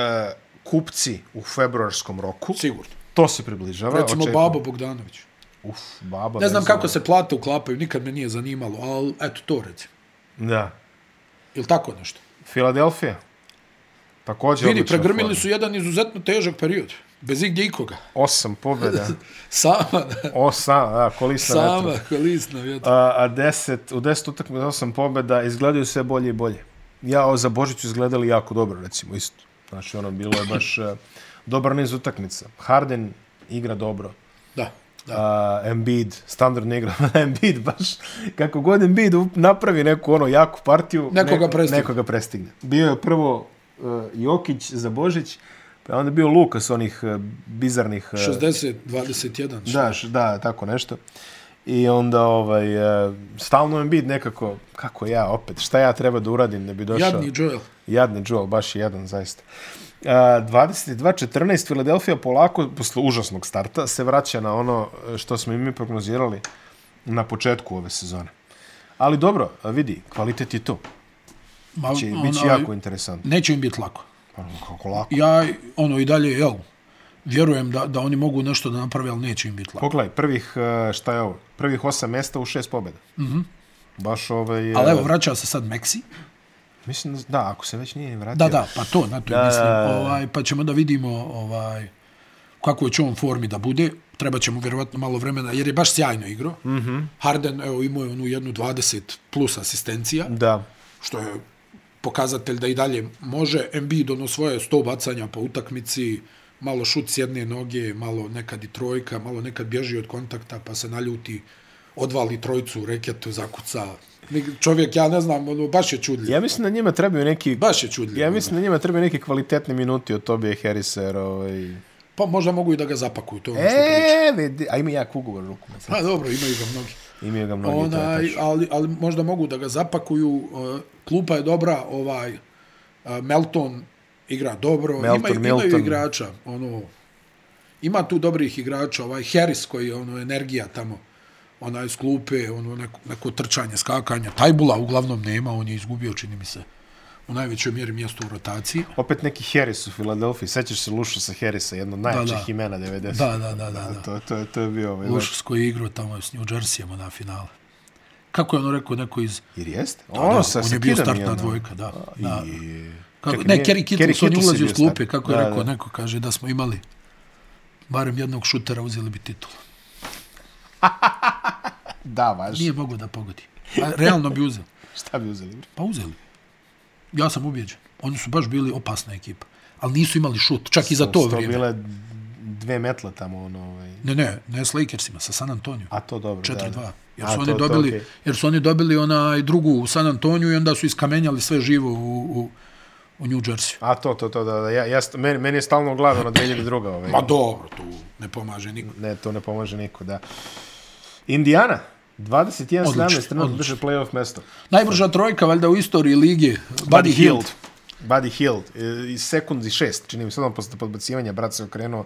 kupci u februarskom roku. Sigurno. To se približava. Recimo očekujemo. Babo Bogdanović. Uf, baba. Ne znam kako se plate uklapaju, nikad me nije zanimalo, ali eto to recimo. Da. Ili tako nešto? Filadelfija. Također Vidi, pregrmili forma. su jedan izuzetno težak period. Bez igdje ikoga. Osam pobjeda. Sama, Osam, da, kolisna sama, vetra. kolisna vjetra. A, a deset, u deset utakmica osam pobjeda izgledaju sve bolje i bolje. Ja o za Božiću izgledali jako dobro, recimo, isto. Znači, ono, bilo je baš uh, dobar niz utakmica. Harden igra dobro. Da, da. uh, Embiid, standardna igra, Embiid baš, kako god Embiid napravi neku ono jaku partiju, Nekoga prestigne. nekoga prestigne. Bio je prvo uh, Jokić za Božić, pa onda bio Lukas onih uh, bizarnih... Uh, 60, 21. da, da, tako nešto. I onda ovaj, uh, stalno Embiid nekako, kako ja opet, šta ja treba da uradim da bi došao... Jadni Joel. Jadni Joel, baš je jedan, zaista. Uh, 22-14, Filadelfija polako, posle užasnog starta, se vraća na ono e, što smo i mi prognozirali na početku ove sezone. Ali dobro, vidi, kvalitet je to. Ma, Će, ono, bit će jako interesantno. Neće im biti lako. Pa, Kako lako. Ja, ono, i dalje, jel, vjerujem da, da oni mogu nešto da naprave, ali neće im biti lako. Pogledaj, prvih, e, šta je ovo? Prvih osam mesta u šest pobjeda. Mm -hmm. Baš ovaj... Ali evo, vraća se sad Meksi. Mislim, da, ako se već nije vratio. Da, da, pa to, na to Da, mislim. Ovaj, pa ćemo da vidimo ovaj, kako će on formi da bude. Treba će mu vjerovatno malo vremena, jer je baš sjajno igro. Mm. -hmm. Harden, evo, imao je onu jednu 20 plus asistencija, Da. što je pokazatelj da i dalje može. Embiid ono svoje 100 bacanja po utakmici, malo šut s jedne noge, malo nekad i trojka, malo nekad bježi od kontakta, pa se naljuti, odvali trojcu, reketu, zakuca. Čovjek, ja ne znam, ono, baš je čudljiv. Ja mislim da njima trebaju neki... Baš je čudljiv. Ja mislim da njima trebaju neki kvalitetni minuti od Tobije Harrisa, jer ovaj... Pa možda mogu i da ga zapakuju, to je ono što. E, vidi, a ima jak ugovor ruku. Pa dobro, imaju ga mnogi. Imaju ga mnogi, to je Onaj, ali, ali možda mogu da ga zapakuju. Uh, klupa je dobra, ovaj uh, Melton igra dobro. Melton, Milton. imaju igrača. Ono, ima tu dobrih igrača. Ovaj Harris koji je ono, energija tamo onaj iz klupe, ono, neko, neko trčanje, skakanje. Tajbula uglavnom nema, on je izgubio, čini mi se, u najvećoj mjeri mjesto u rotaciji. Opet neki Harris u Filadelfiji. Sećaš se Lušusa Harrisa, jedno od najjačih da. imena 90. Da, da, da, da. da. To, to, je- to je bio ovaj... Lušus koji je igrao tamo s New Jerseyem na finale. Kako je ono rekao, neko iz... Jer jeste? Da, ono da, sa, on sa je bio startna ono. dvojka, da. da. I... Kako, Čekaj, ne, Kerry Kittles, on je je bio s klupe, kako je Da, rekao, da. neko kaže da smo imali barem jednog šutera, uzeli bi titulu. Da, važi. Nije mogo da pogodi. A realno bi uzeli. Šta bi uzeli? Pa uzeli. Ja sam ubijeđen. Oni su baš bili opasna ekipa. Ali nisu imali šut, čak i za to vrijeme. bile dve metle tamo, ono, ovaj. Ne, ne, ne s Lakersima, sa San Antonio. A to dobro, 4-2. da, da. Jer A, su, to- oni to dobili, okej. jer su oni dobili onaj drugu u San Antoniju i onda su iskamenjali sve živo u, u, u New Jersey. A to, to, to, da, da. Ja, ja, meni, meni je stalno u glavi ono 2002. Ovaj. Ma dobro, tu ne pomaže niko. Ne, to ne pomaže niko, da. Indiana, 21-17, Odlično, trenutno drže playoff mesto. Najbrža trojka, valjda u istoriji lige. Buddy Hield. Buddy Hield, e, iz sekundi šest, čini mi se, odmah posle podbacivanja, brat se okrenuo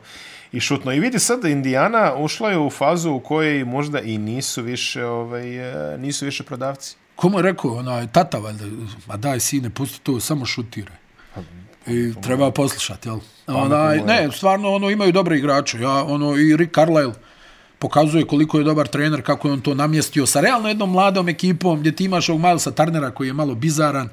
i šutno. I vidi sad Indiana ušla je u fazu u kojoj možda i nisu više, ovaj, e, nisu više prodavci. Komu je rekao, onaj, tata, valjda, ma daj sine, pusti to, samo šutiraj. I treba poslušati, jel? Onaj, je. ne, stvarno, ono, imaju dobre igrače. Ja, ono, i Rick Carlisle pokazuje koliko je dobar trener, kako je on to namjestio sa realno jednom mladom ekipom, gdje ti imaš ovog Milesa Turnera koji je malo bizaran,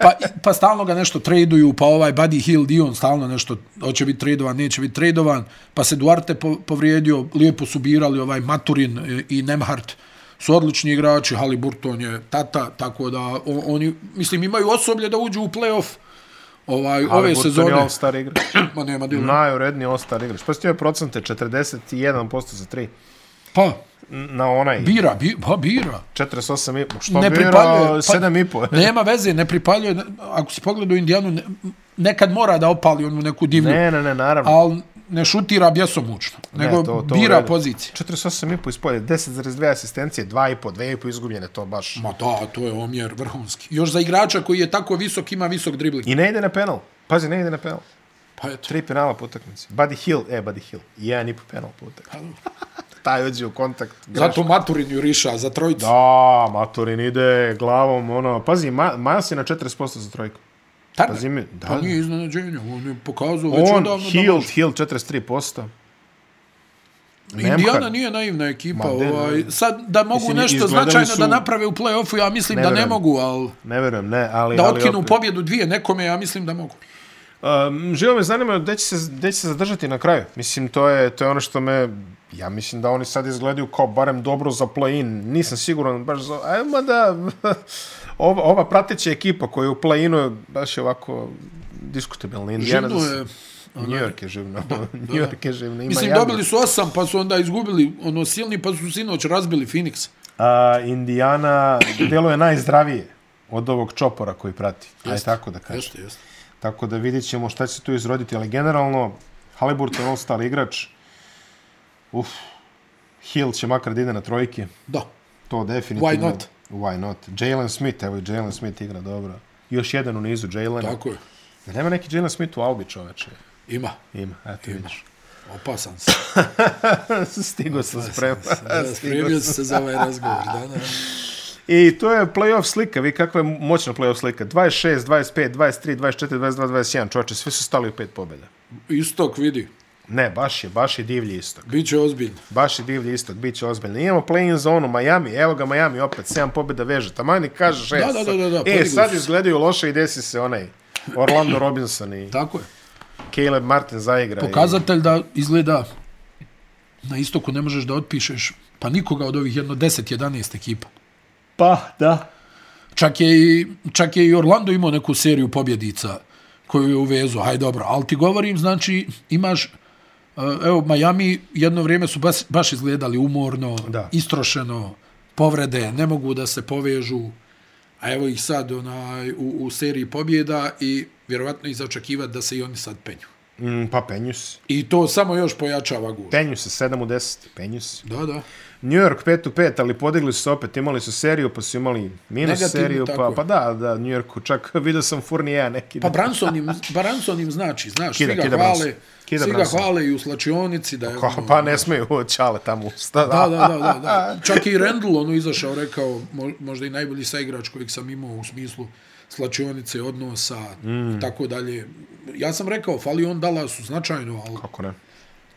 pa, pa stalno ga nešto traduju, pa ovaj Buddy Hield i on stalno nešto, hoće biti tradovan, neće biti tradovan, pa se Duarte po, povrijedio, lijepo su birali ovaj Maturin i Nemhart, su odlični igrači, Haliburton je tata, tako da oni, mislim, imaju osoblje da uđu u playoff ovaj, ove Haliburton sezone. je all-star igrač. Ma nema dila. Najuredniji all-star igrač. Pa ste procente, 41% za 3. Pa, Na onaj, bira, bi, pa bira. 48,5. Što ne bira pripaljuje. 7,5. nema veze, ne pripaljuje. Ako si pogledao Indijanu, ne, nekad mora da opali onu neku divlju, Ne, ne, ne, naravno. ali ne šutira bjesomučno, nego to- to bira pozicije. 48,5 ispolje, 10,2 asistencije, 2,5, 2,5 izgubljene, to baš. Ma da, to je omjer vrhunski. Još za igrača koji je tako visok, ima visok dribling. I ne ide na penal. Pazi, ne ide na penal. Pa eto. Tri penala po utakmici. Buddy Hill, e, Buddy Hill, jedan i po penal po utakmici. Taj uđe u kontakt. Zato Maturin juriša za trojicu. Da, Maturin ide glavom, ono, pazi, Ma, Miles je na 40% za trojku. Tarne. Pazi mi, da, Pa nije iznenađenje, on je pokazao već On, odavno da može. Hill 43%. Indijana Nemhard. nije naivna ekipa. Ma, ovaj, sad, da mogu Mislim, nešto značajno su- da naprave u play-offu, ja mislim Ne da ne mogu, ali Ne verujem, ne, ali... da ali otkinu opet- pobjedu dvije nekome, ja mislim da mogu. Um, živo me zanima gde će, se, gde će se zadržati na kraju. Mislim, to je, to je ono što me... Ja mislim da oni sad izgledaju kao barem dobro za play-in. Nisam siguran baš za... Ajmo da... ova, ova prateća ekipa koja je u play-inu je baš je ovako diskutabilna. Indiana Živno je, New York je živno. New York je živno. Ima mislim, jadno. dobili su osam, pa su onda izgubili ono silni, pa su sinoć razbili Phoenix. A, Indiana deluje najzdravije od ovog čopora koji prati. Aj Jeste. tako da kažem. Jeste, jeste. Tako da vidjet ćemo šta će se tu izroditi, ali generalno Haliburton all-star igrač. Uf. Hill će makar da ide na trojke. Da. To definitivno. Why not? Why not? Jalen Smith, evo i Jalen Smith igra dobro. Još jedan u nizu Jalen. Tako je. Nema neki Jalen Smith u Albi čoveče. Ima. Ima, eto vidiš. Opasan se. Stigo sam spremno. Da, Spremio si se za ovaj razgovor. Da, da. I to je playoff slika, vi kakva je moćna playoff slika. 26, 25, 23, 24, 22, 21, čoveče, svi su stali u pet pobjeda. Istok vidi. Ne, baš je, baš je divlji istok. Biće ozbiljno. Baš je divlji istok, bit će ozbiljno. Imamo play-in zonu, Miami, evo ga Miami opet, 7 pobjeda veže. Tamani kaže šest. Da, da, da, da, da, E, sad izgledaju loše i desi se onaj Orlando Robinson i Tako je. Caleb Martin zaigra. Pokazatelj da izgleda na istoku ne možeš da otpišeš pa nikoga od ovih jedno 10-11 ekipa. I... Pa, da. Čak je, i, čak je i Orlando imao neku seriju pobjedica koju je uvezu. Haj dobro, ali ti govorim, znači imaš evo Miami jedno vrijeme su baš, baš izgledali umorno, Da. istrošeno, povrede, ne mogu da se povežu. A evo ih sad onaj, u, u seriji pobjeda i vjerovatno ih zaočekivati da se i oni sad penju. Mm, pa penju se. I to samo još pojačava guž. Penju se, 7 u 10, penju se. Da, da. New York 5 u 5, ali podigli su opet, imali su seriju, pa su imali minus Negativnu, seriju, pa, je. pa da, da, New Yorku, čak vidio sam Fournier neki. Pa Branson im, Branson im znači, znaš, Kida, svi ga kida hvale, Branson. Kida svi ga Branson. hvale i u slačionici. Da je, Ko, ono- pa ne smiju čale tamo usta. Da, da, da, da, da. Čak je i Randall ono izašao, rekao, mo- možda i najbolji saigrač kojeg sam imao u smislu slačionice, odnosa, mm. i tako dalje. Ja sam rekao, fali on Dallasu značajno, ali Kako ne?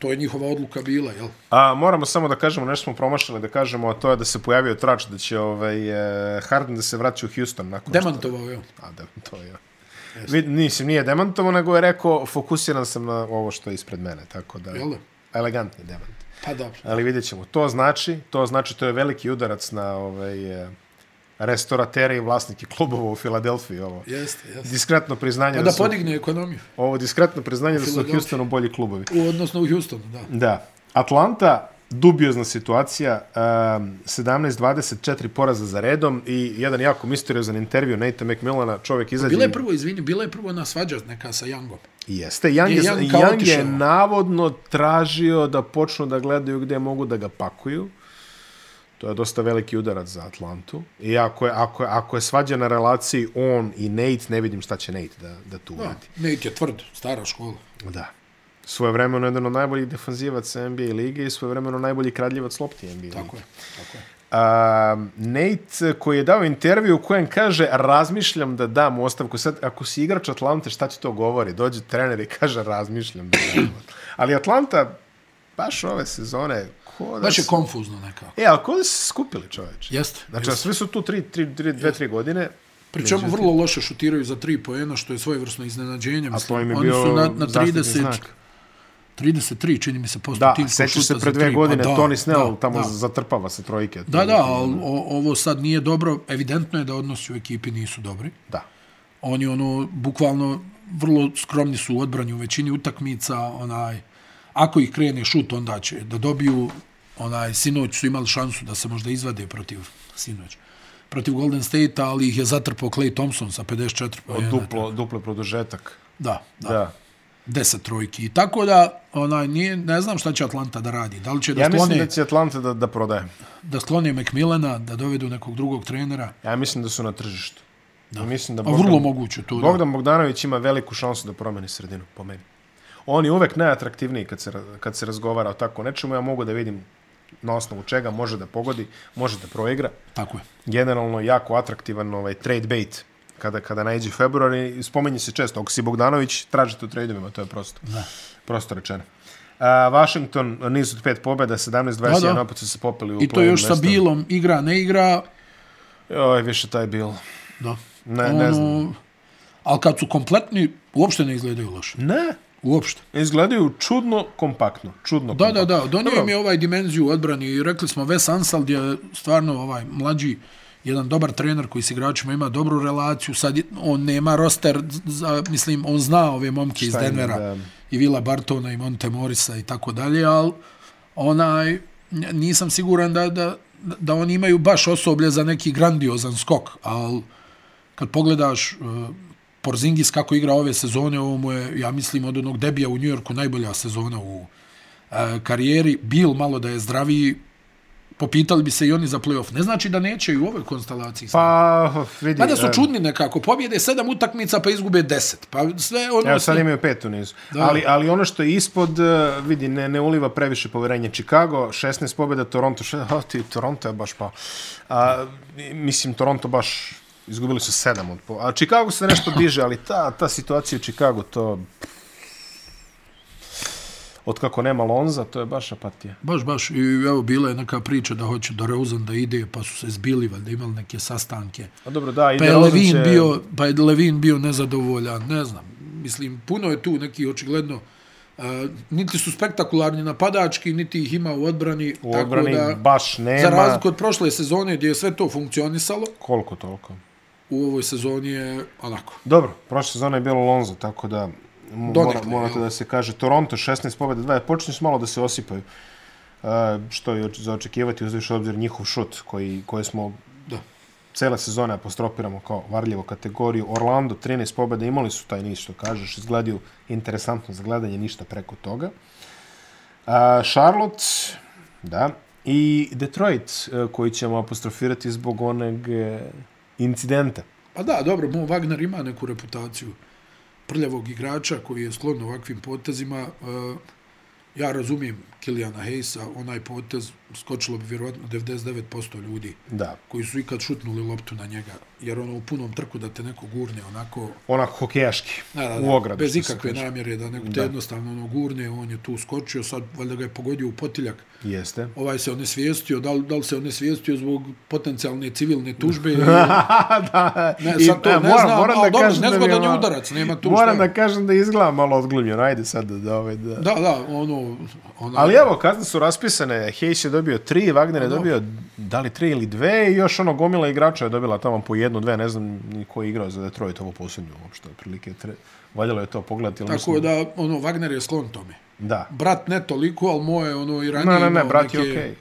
to je njihova odluka bila, jel? A, moramo samo da kažemo, nešto smo promašali da kažemo, a to je da se pojavio trač da će ovaj, eh, Harden da se vraća u Houston. Nakon Demantovao je on. Što... A, da, to je. Vid, nisam, nije demantovo, nego je rekao, fokusiran sam na ovo što je ispred mene, tako da... Jel da? Elegantni demant. Pa dobro. Ali vidjet ćemo. To znači, to znači, to je veliki udarac na ovaj, eh, restoratere i vlasnike klubova u Filadelfiji. Ovo. Jeste, jeste. Diskretno priznanje da, da su, podigne ekonomiju. ovo diskretno priznanje da su u. Houstonu bolji klubovi. U, odnosno u Houstonu, da. Da. Atlanta, dubiozna situacija, um, 17-24 poraza za redom i jedan jako misteriozan intervju Nate McMillana, čovjek izađe... Bila je prvo, izvini, bila je prvo na svađa neka sa Youngom. Jeste, Young je, Young Young, je navodno tražio da počnu da gledaju gdje mogu da ga pakuju. To je dosta veliki udarac za Atlantu. I ako je, ako je, ako je svađa na relaciji on i Nate, ne vidim šta će Nate da, da tu Da, uradi. Nate je tvrd, stara škola. Da. Svoje vremeno jedan od najboljih defanzivaca NBA lige i svoje vremeno najbolji kradljivac lopti NBA lige. Tako je, tako je. A, Nate koji je dao intervju u kojem kaže razmišljam da dam ostavku. Sad, ako si igrač Atlante, šta će to govori? Dođe trener i kaže razmišljam da dam ostavku. Ali Atlanta, baš ove sezone, ko da Baš je konfuzno nekako. E, ali ko da su se skupili čoveče? Jeste. Znači, jeste. svi su tu tri, tri, tri, dve, tri godine. Pri čemu Međutim, vrlo loše šutiraju za tri poena, što je svojevrsno iznenađenje. A Mislim, to im je Oni bio su na, na zaštitni 30, znak. 33, čini mi se, posto Da, šuta se za pre dve tri, godine, pa da, Tony Snell da, tamo da. zatrpava sa trojke. Da, da, ali o- ovo sad nije dobro. Evidentno je da odnosi u ekipi nisu dobri. Da. Oni ono, bukvalno, vrlo skromni su u odbrani u većini utakmica, onaj, ako ih krene šut, onda će da dobiju, onaj, sinoć su imali šansu da se možda izvade protiv, sinoć, protiv Golden State, ali ih je zatrpao Clay Thompson sa 54 Od pojena. duplo, duplo produžetak. Da, da, Da. da. 10 trojki. I tako da, onaj, nije, ne znam šta će Atlanta da radi. Da li će da, Ja sklone, mislim da će Atlanta da, da prodaje. da sklone McMillana, da dovedu nekog drugog trenera. Ja mislim da su na tržištu. Da. Mislim da A Bogdan, vrlo moguće to. da. Bogdan Bogdanović ima veliku šansu da promeni sredinu, po meni. On je uvek najatraktivniji kad se, kad se razgovara o tako nečemu. Ja mogu da vidim na osnovu čega može da pogodi, može da proigra. Tako je. Generalno jako atraktivan ovaj trade bait kada kada najđe februar i spominje se često. Ako si Bogdanović, tražite u tradeovima, to je prosto. Da. Prosto rečeno. A, Washington, niz od pet pobjeda, 17-21, Da, da. opet su se popeli u I to još sa. Bilom, igra, ne igra. Oj, više taj bil. Da. Ne, ne znam. Ali kad su kompletni, uopšte ne izgledaju loše. Ne, Uopšte. izgledaju čudno kompaktno. Čudno Da, kompaktno. da, da. Donio Dobro. im je ovaj dimenziju odbrani i rekli smo Wes Anseld je stvarno ovaj mlađi jedan dobar trener koji s igračima ima dobru relaciju. Sad on nema roster, za, mislim, on zna ove momke iz Denvera da. i Vila Bartona i Monte Morisa i tako dalje, ali onaj, nisam siguran da, da, da oni imaju baš osoblje za neki grandiozan skok, ali kad pogledaš uh, Porzingis kako igra ove sezone, ovo mu je, ja mislim, od onog debija u Njujorku najbolja sezona u uh, karijeri. Bil malo da je zdraviji, popitali bi se i oni za playoff. Ne znači da neće i u ovoj konstelaciji. Pa, vidi. Mada su e, čudni nekako. Pobjede sedam utakmica pa izgube deset. Pa sve ono... Evo, sad imaju pet u nizu. Da. Ali, ali ono što je ispod, e, vidi, ne, ne uliva previše poverenja. Chicago, 16 pobjeda, Toronto, še, a, ti, Toronto je baš pa... A, mislim, Toronto baš izgubili su sedam od po... A Chicago se nešto diže, ali ta, ta situacija u Chicago, to... Od kako nema Lonza, to je baš apatija. Baš, baš. I evo, bila je neka priča da hoće do Reuzan da ide, pa su se zbili, valjda imali neke sastanke. A dobro, da, Pa je Levin će- bio, pa je Levin bio nezadovoljan, ne znam. Mislim, puno je tu neki očigledno Uh, niti su spektakularni napadački, niti ih ima u odbrani. U odbrani tako da, baš nema. Za razliku od prošle sezone gdje je sve to funkcionisalo, Koliko toliko? U ovoj sezoni je onako. Dobro, prošle sezone je bilo Lonzo, tako da mora, morate da se kaže Toronto 16 pobjeda, 2, počinju malo da se osipaju. Uh, što je za očekivati uz obzir njihov šut koji, koji smo Da. cele sezone apostrofiramo kao varljivu kategoriju. Orlando 13 pobjeda, imali su taj niz što kažeš, izgledaju interesantno za gledanje, ništa preko toga. Uh, Charlotte, da, i Detroit uh, koji ćemo apostrofirati zbog onog uh, incidenta. Pa da, dobro, Mo Wagner ima neku reputaciju prljavog igrača koji je sklon ovakvim potezima. E, ja razumijem Kilijana Hejsa, onaj potez skočilo bi vjerovatno 99% ljudi Da, koji su ikad šutnuli loptu na njega jer ono u punom trku da te neko gurne onako Onako hokejaški, Da, da, u da, ogradu. bez ikakve kaže. namjere da nego te jednostavno ono gurne, on je tu skočio, sad valjda ga je pogodio u potiljak. Jeste. Ovaj se onesvijestio, da li, da li se onesvijestio zbog potencijalne civilne tužbe ili... da, Ne, i, sad to e, ne moram, znam, moram ali da dobro, kažem da nezgodan je malo- udarac, nema tu Moram šta. da kažem da izgleda malo odglumljen, ajde sad da, da, ovaj, da. Da, da, ono... ono Ali evo, kazne su raspisane, Hayes je dobio tri, Wagner je dobio da li tri ili dve i još ono gomila igrača je dobila tamo po jednu, dve, ne znam ni ko je igrao za Detroit ovo posljednju uopšte, otprilike tre... valjalo je to pogledati. Tako mislim- da, ono, Wagner je sklon tome. Da. Brat ne toliko, ali moje, ono, i ranije Ne, ne, ne, brat je okej.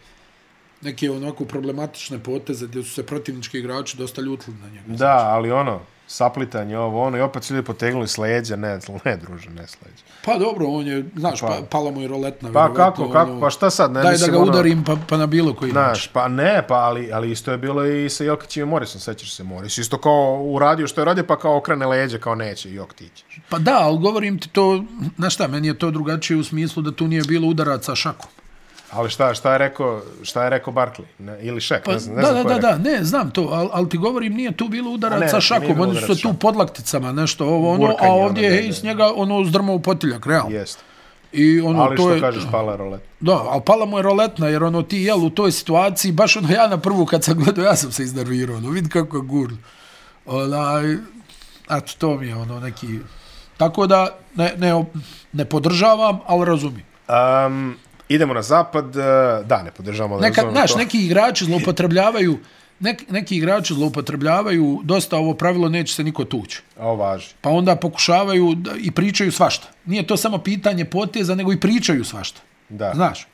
Neke onako problematične poteze gdje su se protivnički igrači dosta ljutili na njega. Da, ali ono, saplitanje ovo, ono, i opet su ljudi potegnuli s leđa, ne, ne, druže, ne s leđa. Pa dobro, on je, znaš, Pa- pa, pala mu je roletna. Pa kako, kako, pa šta sad, ne, Daj da mislim, ga ono, udarim pa, pa na bilo koji način. Znaš, pa ne, pa ali, ali isto je bilo i sa Jokićem i Morisom, sećaš se Moris. Isto kao uradio što je radio, pa kao okrene leđe, kao neće, Jok ti ćeš. Pa da, ali govorim ti to, znaš šta, meni je to drugačije u smislu da tu nije bilo udaraca šakom. Ali šta, šta je rekao, šta je rekao Barkley? Ne, ili Šek, Pa, ne znam, ne da, znam da, da, da, ne, znam to, ali, ali ti govorim, nije tu bilo A ne, udaraca nije šakom, oni su tu podlakticama, nešto ovo, ono, a ono, ovdje da, je iz njega ono zdrmao u potiljak, realno. Jeste. I ono, Ali to što je, kažeš, pala je rolet. Da, ali pala mu je roletna, jer ono ti jel u toj situaciji, baš ono ja na prvu kad sam gledao, ja sam se iznervirao, ono vidi kako je gurno. Onaj, eto, to mi je ono neki... Tako da ne, ne, ne podržavam, ali razumijem. Um, idemo na zapad, e, da, ne podržavamo. da Neka, razumemo znaš, to. neki igrači zloupotrebljavaju nek, neki igrači zloupotrebljavaju dosta ovo pravilo neće se niko tući. A ovo važi. Pa onda pokušavaju da, i pričaju svašta. Nije to samo pitanje poteza, nego i pričaju svašta. Da. Znaš,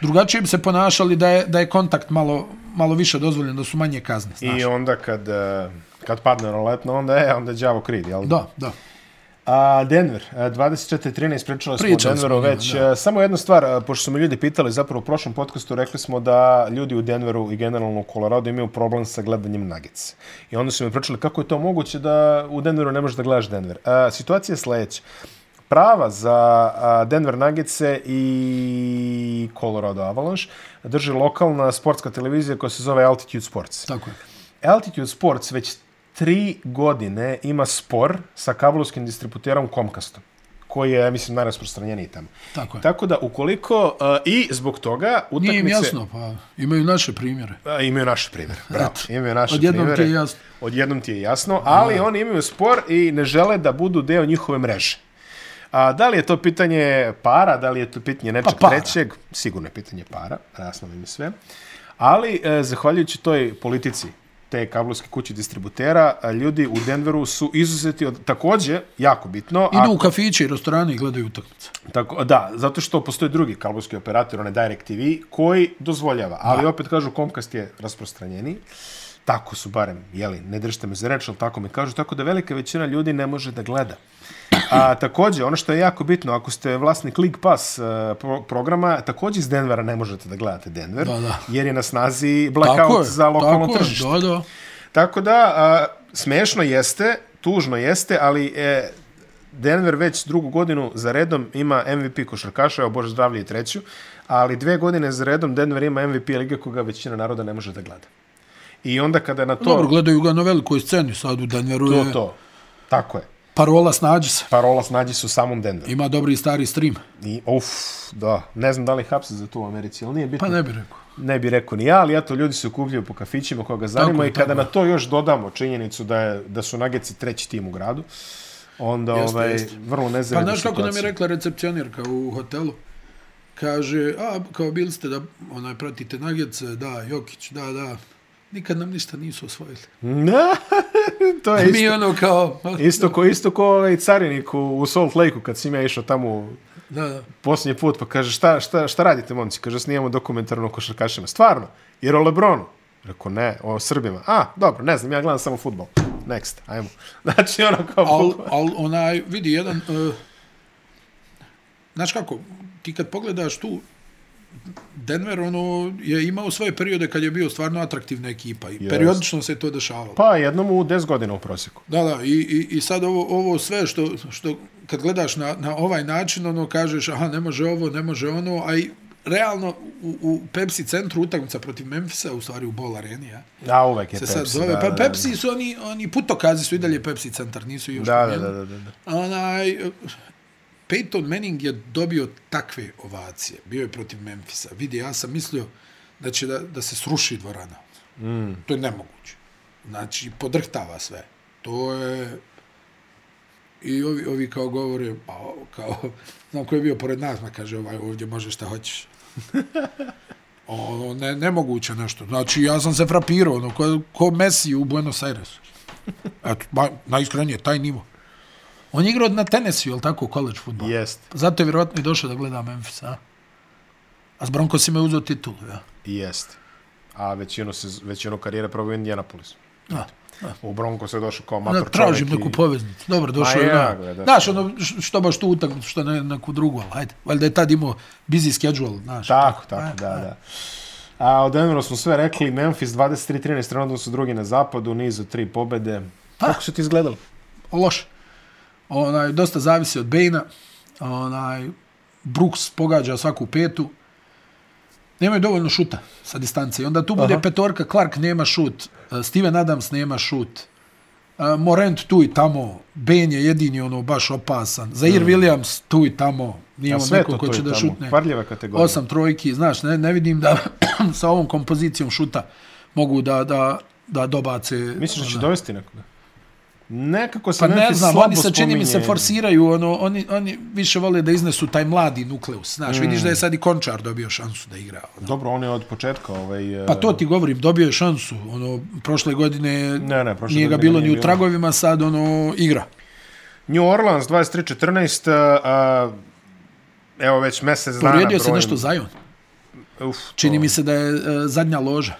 drugačije bi se ponašali da je, da je kontakt malo, malo više dozvoljen, da su manje kazne. Znaš. I onda kad, e, kad padne roletno, onda je, onda je đavo kriv, jel? Da, da. A Denver, e, 24-13, pričali smo Pričali o Denveru već. da. Samo jedna stvar, pošto su me ljudi pitali, zapravo u prošlom podcastu rekli smo da ljudi u Denveru i generalno u Colorado imaju problem sa gledanjem Nuggets. I onda su mi pričali kako je to moguće da u Denveru ne možeš da gledaš Denver. A, situacija je sledeća. Prava za Denver Nuggets i Colorado Avalanche drži lokalna sportska televizija koja se zove Altitude Sports. Tako je. Altitude Sports već tri godine ima spor sa kablovskim distributerom Comcastom koji je, mislim, najrasprostranjeniji tamo. Tako je. Tako da, ukoliko, uh, i zbog toga, utakmice... Nije im jasno, pa imaju naše primjere. A, imaju naše primjere, bravo. Eto. Imaju naše Odjednom primjere. ti je jasno. Odjednom ti je jasno, ali oni imaju spor i ne žele da budu deo njihove mreže. A da li je to pitanje para, da li je to pitanje nečeg Pa para. trećeg? Sigurno je pitanje para, jasno mi sve. Ali, e, zahvaljujući toj politici te kablovske kuće distributera, ljudi u Denveru su izuzeti od, takođe, jako bitno, Idu a, u kafiće i restorane i gledaju utakmice. tako, da, zato što postoji drugi kablovski operator, onaj DirecTV, koji dozvoljava, ali da. opet kažu Comcast je rasprostranjeni, tako su barem, jeli, ne držite me za reč, ali tako mi kažu, tako da velika većina ljudi ne može da gleda. A takođe, ono što je jako bitno, ako ste vlasnik League Pass uh, pro programa, takođe iz Denvera ne možete da gledate Denver, Da, da. jer je na snazi Tako blackout je, za lokalno tako tržište. Je, da, da. Tako da, a, smešno jeste, tužno jeste, ali e, Denver već drugu godinu za redom ima MVP košarkaša, evo Bože zdravlje i treću, ali dve godine za redom Denver ima MVP lige koga većina naroda ne može da gleda. I onda kada na to... Dobro, gledaju ga na velikoj sceni sad u Denveru to, je to. Tako je. Parola snađi se. Parola snađi su u samom Denveru. Ima dobri i stari stream. I, uf, da. Ne znam da li hapse za to u Americi, ali nije bitno. Pa ne bih rekao. ne bi rekao ni ja, ali eto, ljudi se okupljaju po kafićima koga zanima Tako i kada tako na to još dodamo činjenicu da, je, da su Nageci treći tim u gradu, onda Jeste, ovaj, jeste. vrlo Pa nezavidna znaš kako nam je rekla recepcionirka u hotelu? Kaže, a, kao bili ste da onaj, pratite Nagece, da, Jokić, da, da. Nikad nam ništa nisu osvojili. Na, to je Mi isto, ono kao... isto ko, isto ko ovaj carinik u, u Salt Lake-u kad sam ja išao tamo Da, da. posljednji put, pa kaže šta, šta, šta radite momci? Kaže snijamo dokumentarno o košarkašima. Stvarno? Jer o Lebronu? Rekao ne, o Srbima. A, dobro, ne znam, ja gledam samo futbol. Next, ajmo. Znači ono kao... Al, al onaj, vidi, jedan... Uh, znaš kako, ti kad pogledaš tu, Denver ono je imao svoje periode kad je bio stvarno atraktivna ekipa i Jest. periodično se to dešavalo. Pa jednom u 10 godina u prosjeku. Da, da, i, i, i sad ovo, ovo sve što, što kad gledaš na, na ovaj način, ono kažeš, aha, ne može ovo, ne može ono, a i realno u, u Pepsi centru utakmica protiv Memfisa, u stvari u Ball Areni, ja. A uvek je Se Pepsi. sad zove, da, pa da, Pepsi su oni, oni putokazi su i dalje Pepsi centar, nisu još Da, da, promijenili. da, da, da. Onaj, Peyton Manning je dobio takve ovacije. Bio je protiv Memfisa. Vidi, ja sam mislio da će da, da se sruši dvorana. Mm. To je nemoguće. Znači, podrhtava sve. To je... I ovi, ovi kao govore, pa, o, kao, znam ko je bio pored nas, ma kaže, ovaj, ovdje može šta hoćeš. ono, ne, nemoguće nešto. Znači, ja sam se frapirao, ono, ko, ko Messi u Buenos Airesu. Eto, ba, najiskrenije, taj nivo. On je igrao na Tennessee, je li tako, college futbol? Jest, Zato je vjerovatno i došao da gleda Memphis, a? A s Broncosima je uzeo titulu, ja. jest. A većinu, se, većinu karijere probao u Indianapolis. A, U Bronco se došao kao da, mator tražim neku i- poveznicu. Dobro, došao je. ja. Znaš, ono, što baš tu utakmicu, što ne neku drugu, ali hajde. Valjda je tad imao busy schedule, znaš. Tako, tako, A, da, a. da. A o Denveru smo sve rekli, Memphis 23-13, trenutno su drugi na zapadu, nizu tri pobede. Kako su ti izgledali? Loše. Onaj, dosta zavisi od Bejna. Onaj, Brooks pogađa svaku petu. Nemaju dovoljno šuta sa distance. I onda tu bude Aha. petorka, Clark nema šut, eh, Steven Adams nema šut, eh, Morant tu i tamo, Ben je jedini ono baš opasan, Zaire Williams tu i tamo, nije on neko ko će da šutne. kvarljiva kategorija. Osam trojki, znaš, ne, ne vidim da sa ovom kompozicijom šuta mogu da, da, da dobace. Misliš da će ono, dovesti nekoga? Nekako se Pa ne znam, slabo oni se čini mi se forsiraju, ono, oni, oni više vole da iznesu taj mladi nukleus. Znaš, mm. vidiš da je sad i Končar dobio šansu da igra. Ono. Dobro, on je od početka ovaj... Pa to ti govorim, dobio je šansu. Ono, prošle godine Ne, ne, prošle nije ga bilo nije ni u tragovima, sad ono, igra. New Orleans 23-14, a, evo već mesec dana Povrijedio se brojim- nešto Zion. Uf, Čini to- mi se da je e, zadnja loža.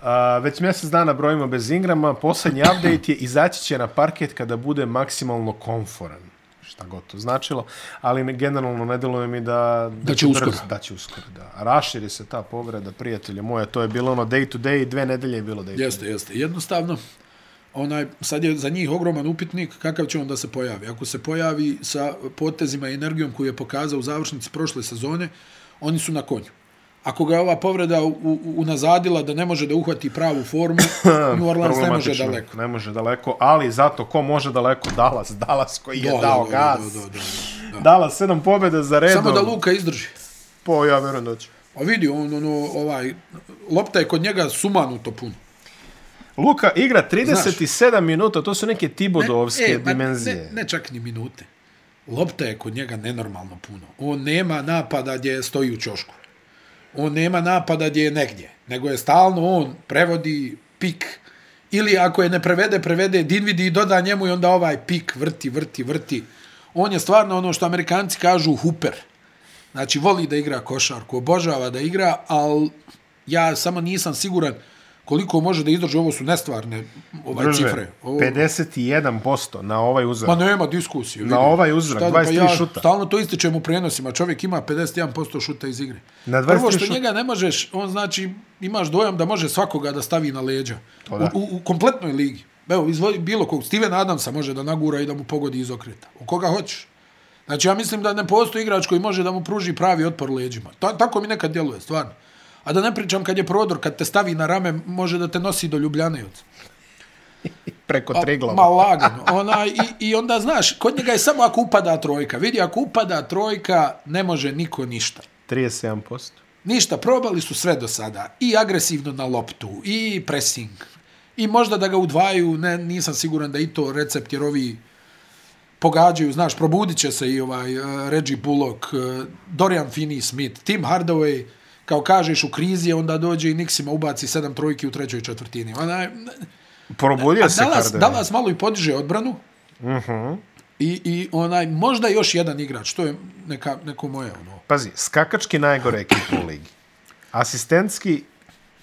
A, već mjesec dana brojimo bez Ingrama. Poslednji update je izaći će na parket kada bude maksimalno konforan. Šta god to značilo. Ali ne, generalno ne deluje mi da... Da će uskoro. brzo- Da će uskoro, da. Raširi se ta povreda, prijatelje moje. To je bilo ono day to day, dve nedelje je bilo day to Jeste, day. jeste. Jednostavno, onaj, sad je za njih ogroman upitnik kakav će on da se pojavi. Ako se pojavi sa potezima i energijom koju je pokazao u završnici prošle sezone, oni su na konju. Ako ga je ova povreda unazadila da ne može da uhvati pravu formu, New Orleans ne može daleko. Ne može daleko, ali zato ko može daleko? Dallas. Dallas koji je dao gas. Da, da, da, da. Dallas sedam pobjeda za redom. Samo da Luka izdrži. Po, ja verujem da će. A vidi, on, ono, ovaj, lopta je kod njega sumanuto puno. Luka igra 37 minuta, to su neke Tibodovske e, ma dimenzije. Ne, ne čak ni minute. Lopta je kod njega nenormalno puno. On nema napada gdje stoji u čošku. On nema napada gdje je negdje. Nego je stalno on prevodi pik. Ili ako je ne prevede, prevede Dinvidi i doda njemu i onda ovaj pik vrti, vrti, vrti. On je stvarno ono što amerikanci kažu huper. Znači, voli da igra košarku, obožava da igra, ali ja samo nisam siguran koliko može da izdrži. Ovo su nestvarne ovaj, Druže, cifre. Ovo... 51% na ovaj uzor. Ma nema diskusije. Na ovaj uzorak, Šta da, 23 ja šuta. Stalno to ističem u prenosima. Čovjek ima 51% šuta iz igre. Na 23 Prvo što šuta. njega ne možeš, on znači, imaš dojam da može svakoga da stavi na leđa. U, u, u kompletnoj ligi. Evo, izvoli bilo kog. Steven Adamsa može da nagura i da mu pogodi iz okreta. U koga hoćeš. Znači, ja mislim da ne postoji igrač koji može da mu pruži pravi otpor leđima. Ta, tako mi nekad djeluje, stvarno. A da ne pričam kad je prodor, kad te stavi na rame, može da te nosi do Ljubljane. Preko A, triglava. Ma lagano. Ona, i, I onda, znaš, kod njega je samo ako upada trojka. Vidi, ako upada trojka, ne može niko ništa. 37%. Ništa, probali su sve do sada. I agresivno na loptu, i pressing. I možda da ga udvaju, ne, nisam siguran da i to recept, jer ovi pogađaju, znaš, probudit će se i ovaj uh, Reggie Bullock, uh, Dorian Finney-Smith, Tim Hardaway, kao kažeš u krizi, je, onda dođe i Nixima ubaci sedam trojki u trećoj četvrtini. Onaj, Probudio A se Dallas. Dallas malo i podiže odbranu. Uh Mhm. -huh. I, I onaj, možda još jedan igrač, to je neka, neko moje ono. Pazi, skakački najgore ekipa u ligi. Asistentski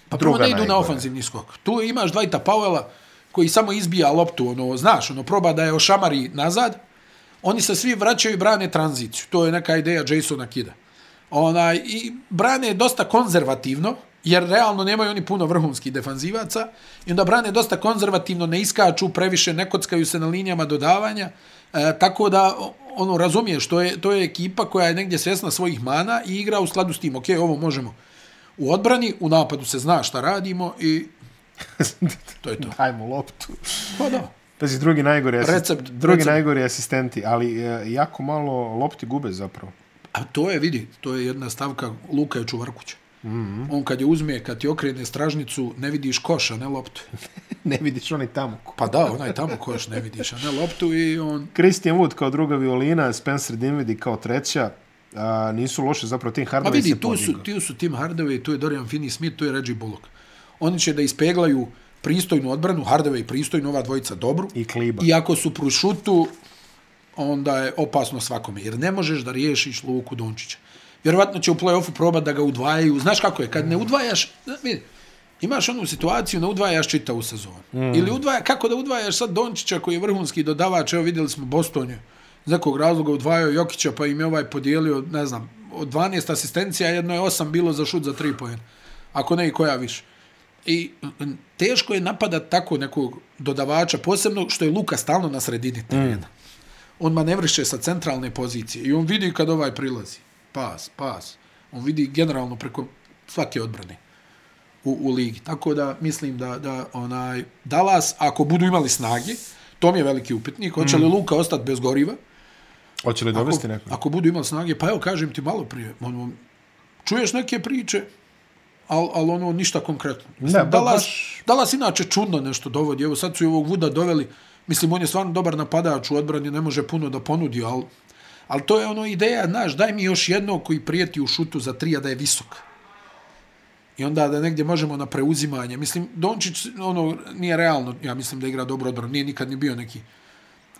Pa prvo ne idu na ofanzivni skok. Tu imaš Dwighta Powella koji samo izbija loptu, ono, znaš, ono, proba da je ošamari nazad. Oni se svi vraćaju i brane tranziciju. To je neka ideja Jasona Kida. Onaj, I brane dosta konzervativno, jer realno nemaju oni puno vrhunskih defanzivaca, i onda brane dosta konzervativno, ne iskaču previše, ne kockaju se na linijama dodavanja, e, tako da ono, razumiješ, to je, to je ekipa koja je negdje svjesna svojih mana i igra u skladu s tim, ok, ovo možemo u odbrani, u napadu se zna šta radimo i to je to. Dajmo loptu. Pa da. Pazi, drugi najgori, asist, Recept, drugi recept. najgori asistenti, ali e, jako malo lopti gube zapravo. A to je, vidi, to je jedna stavka Luka je čuvarkuća. Mm -hmm. On kad je uzme, kad ti okrene stražnicu, ne vidiš koša, ne loptu. ne vidiš oni tamo. Pa da, onaj tamo koš ne vidiš, a ne loptu i on... Christian Wood kao druga violina, Spencer Dinwiddie kao treća, a, nisu loše zapravo Tim Ma Hardaway vidi, se tu su, tu su Tim Hardaway, tu je Dorian Finney-Smith, tu je Reggie Bullock. Oni će da ispeglaju pristojnu odbranu, Hardaway pristojnu, ova dvojica dobru. I Kliba. I ako su pro šutu, onda je opasno svakome. Jer ne možeš da riješiš Luku Dončića. Vjerovatno će u play-offu probati da ga udvajaju. Znaš kako je? Kad ne udvajaš, vidi, imaš onu situaciju, ne udvajaš čitavu sezonu. Mm. Ili udvaja, kako da udvajaš sad Dončića koji je vrhunski dodavač, evo vidjeli smo Bostonju, iz nekog razloga udvajao Jokića, pa im je ovaj podijelio, ne znam, od 12 asistencija, jedno je 8 bilo za šut za 3 pojen. Ako ne i koja više. I teško je napadat tako nekog dodavača, posebno što je Luka stalno na sredini terena. Mm. On manevriše sa centralne pozicije i on vidi kad ovaj prilazi. Pas, pas. On vidi generalno preko svake odbrane u, u ligi. Tako da mislim da, da onaj Dallas, ako budu imali snage, to mi je veliki upitnik. Hoće li Luka ostati bez goriva? Hoće li dovesti neko? ako budu imali snage, pa evo kažem ti malo prije, ono, čuješ neke priče, ali al ono ništa konkretno. Mislim, ba- Dallas, baš- Dallas inače čudno nešto dovodi. Evo sad su i ovog Vuda doveli, mislim on je stvarno dobar napadač u odbrani, ne može puno da ponudi, ali al to je ono ideja, znaš, daj mi još jednog koji prijeti u šutu za tri, a da je visok. I onda da negdje možemo na preuzimanje. Mislim, Dončić, ono, nije realno, ja mislim da igra dobro odbranu, nije nikad ni bio neki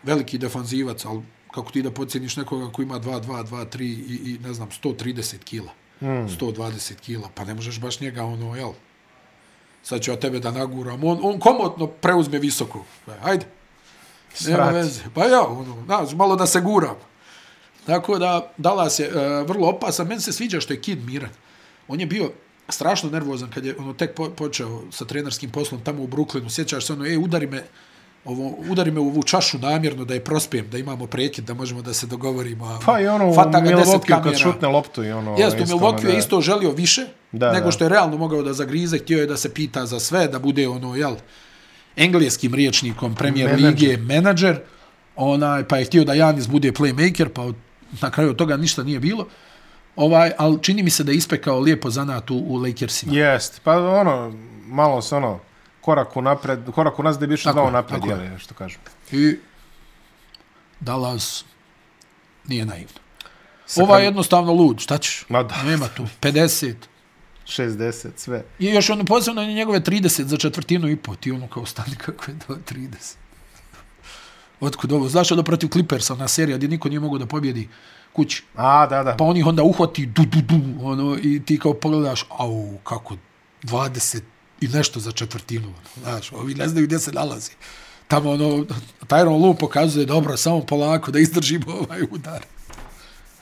veliki defanzivac, ali kako ti da pocijeniš nekoga koji ima 2, 2, 2, 3 i, i ne znam, 130 kila, mm. 120 kila, pa ne možeš baš njega, ono, jel, sad ću ja tebe da naguram, on, on komotno preuzme visoko, E, ajde, nema veze, pa ja, ono, znaš, malo da se guram. Tako da, Dallas je uh, vrlo opasan, meni se sviđa što je Kid miran. On je bio strašno nervozan kad je ono tek po, počeo sa trenerskim poslom tamo u Brooklynu. Sjećaš se ono, ej, udari me, ovo, udari me u ovu čašu namjerno da je prospijem, da imamo prekid, da možemo da se dogovorimo. Pa i ono fata ga Milwaukee kad šutne loptu i ono... Jeste, u Milwaukee je isto želio više Da, nego da. što je realno mogao da zagrize, htio je da se pita za sve, da bude ono, jel, engleskim riječnikom Premier Menadžer. Lige menadžer, onaj, pa je htio da Janis bude playmaker, pa od, na kraju od toga ništa nije bilo. Ovaj, ali čini mi se da je ispekao lijepo zanat u, u Lakersima. Jest, pa ono, malo se ono, korak u napred, korak u nas da bi išao Tako dva je, napred, je. što kažem. I Dallas nije naivno. Ova je jednostavno lud, šta ćeš? Ma da. Nema tu. 50. 60, sve. I još ono posebno je njegove 30 za četvrtinu i po. Ti ono kao stani kako je do 30. Otkud ovo? Znaš da protiv Clippersa na serija gdje niko nije mogao da pobjedi kući. A, da, da. Pa on ih onda uhvati du, du, du, ono, i ti kao pogledaš, au, kako, 20 i nešto za četvrtinu. ono, Znaš, ovi ne znaju gdje se nalazi. Tamo ono, Tyron Lu pokazuje dobro, samo polako da izdržimo ovaj udar.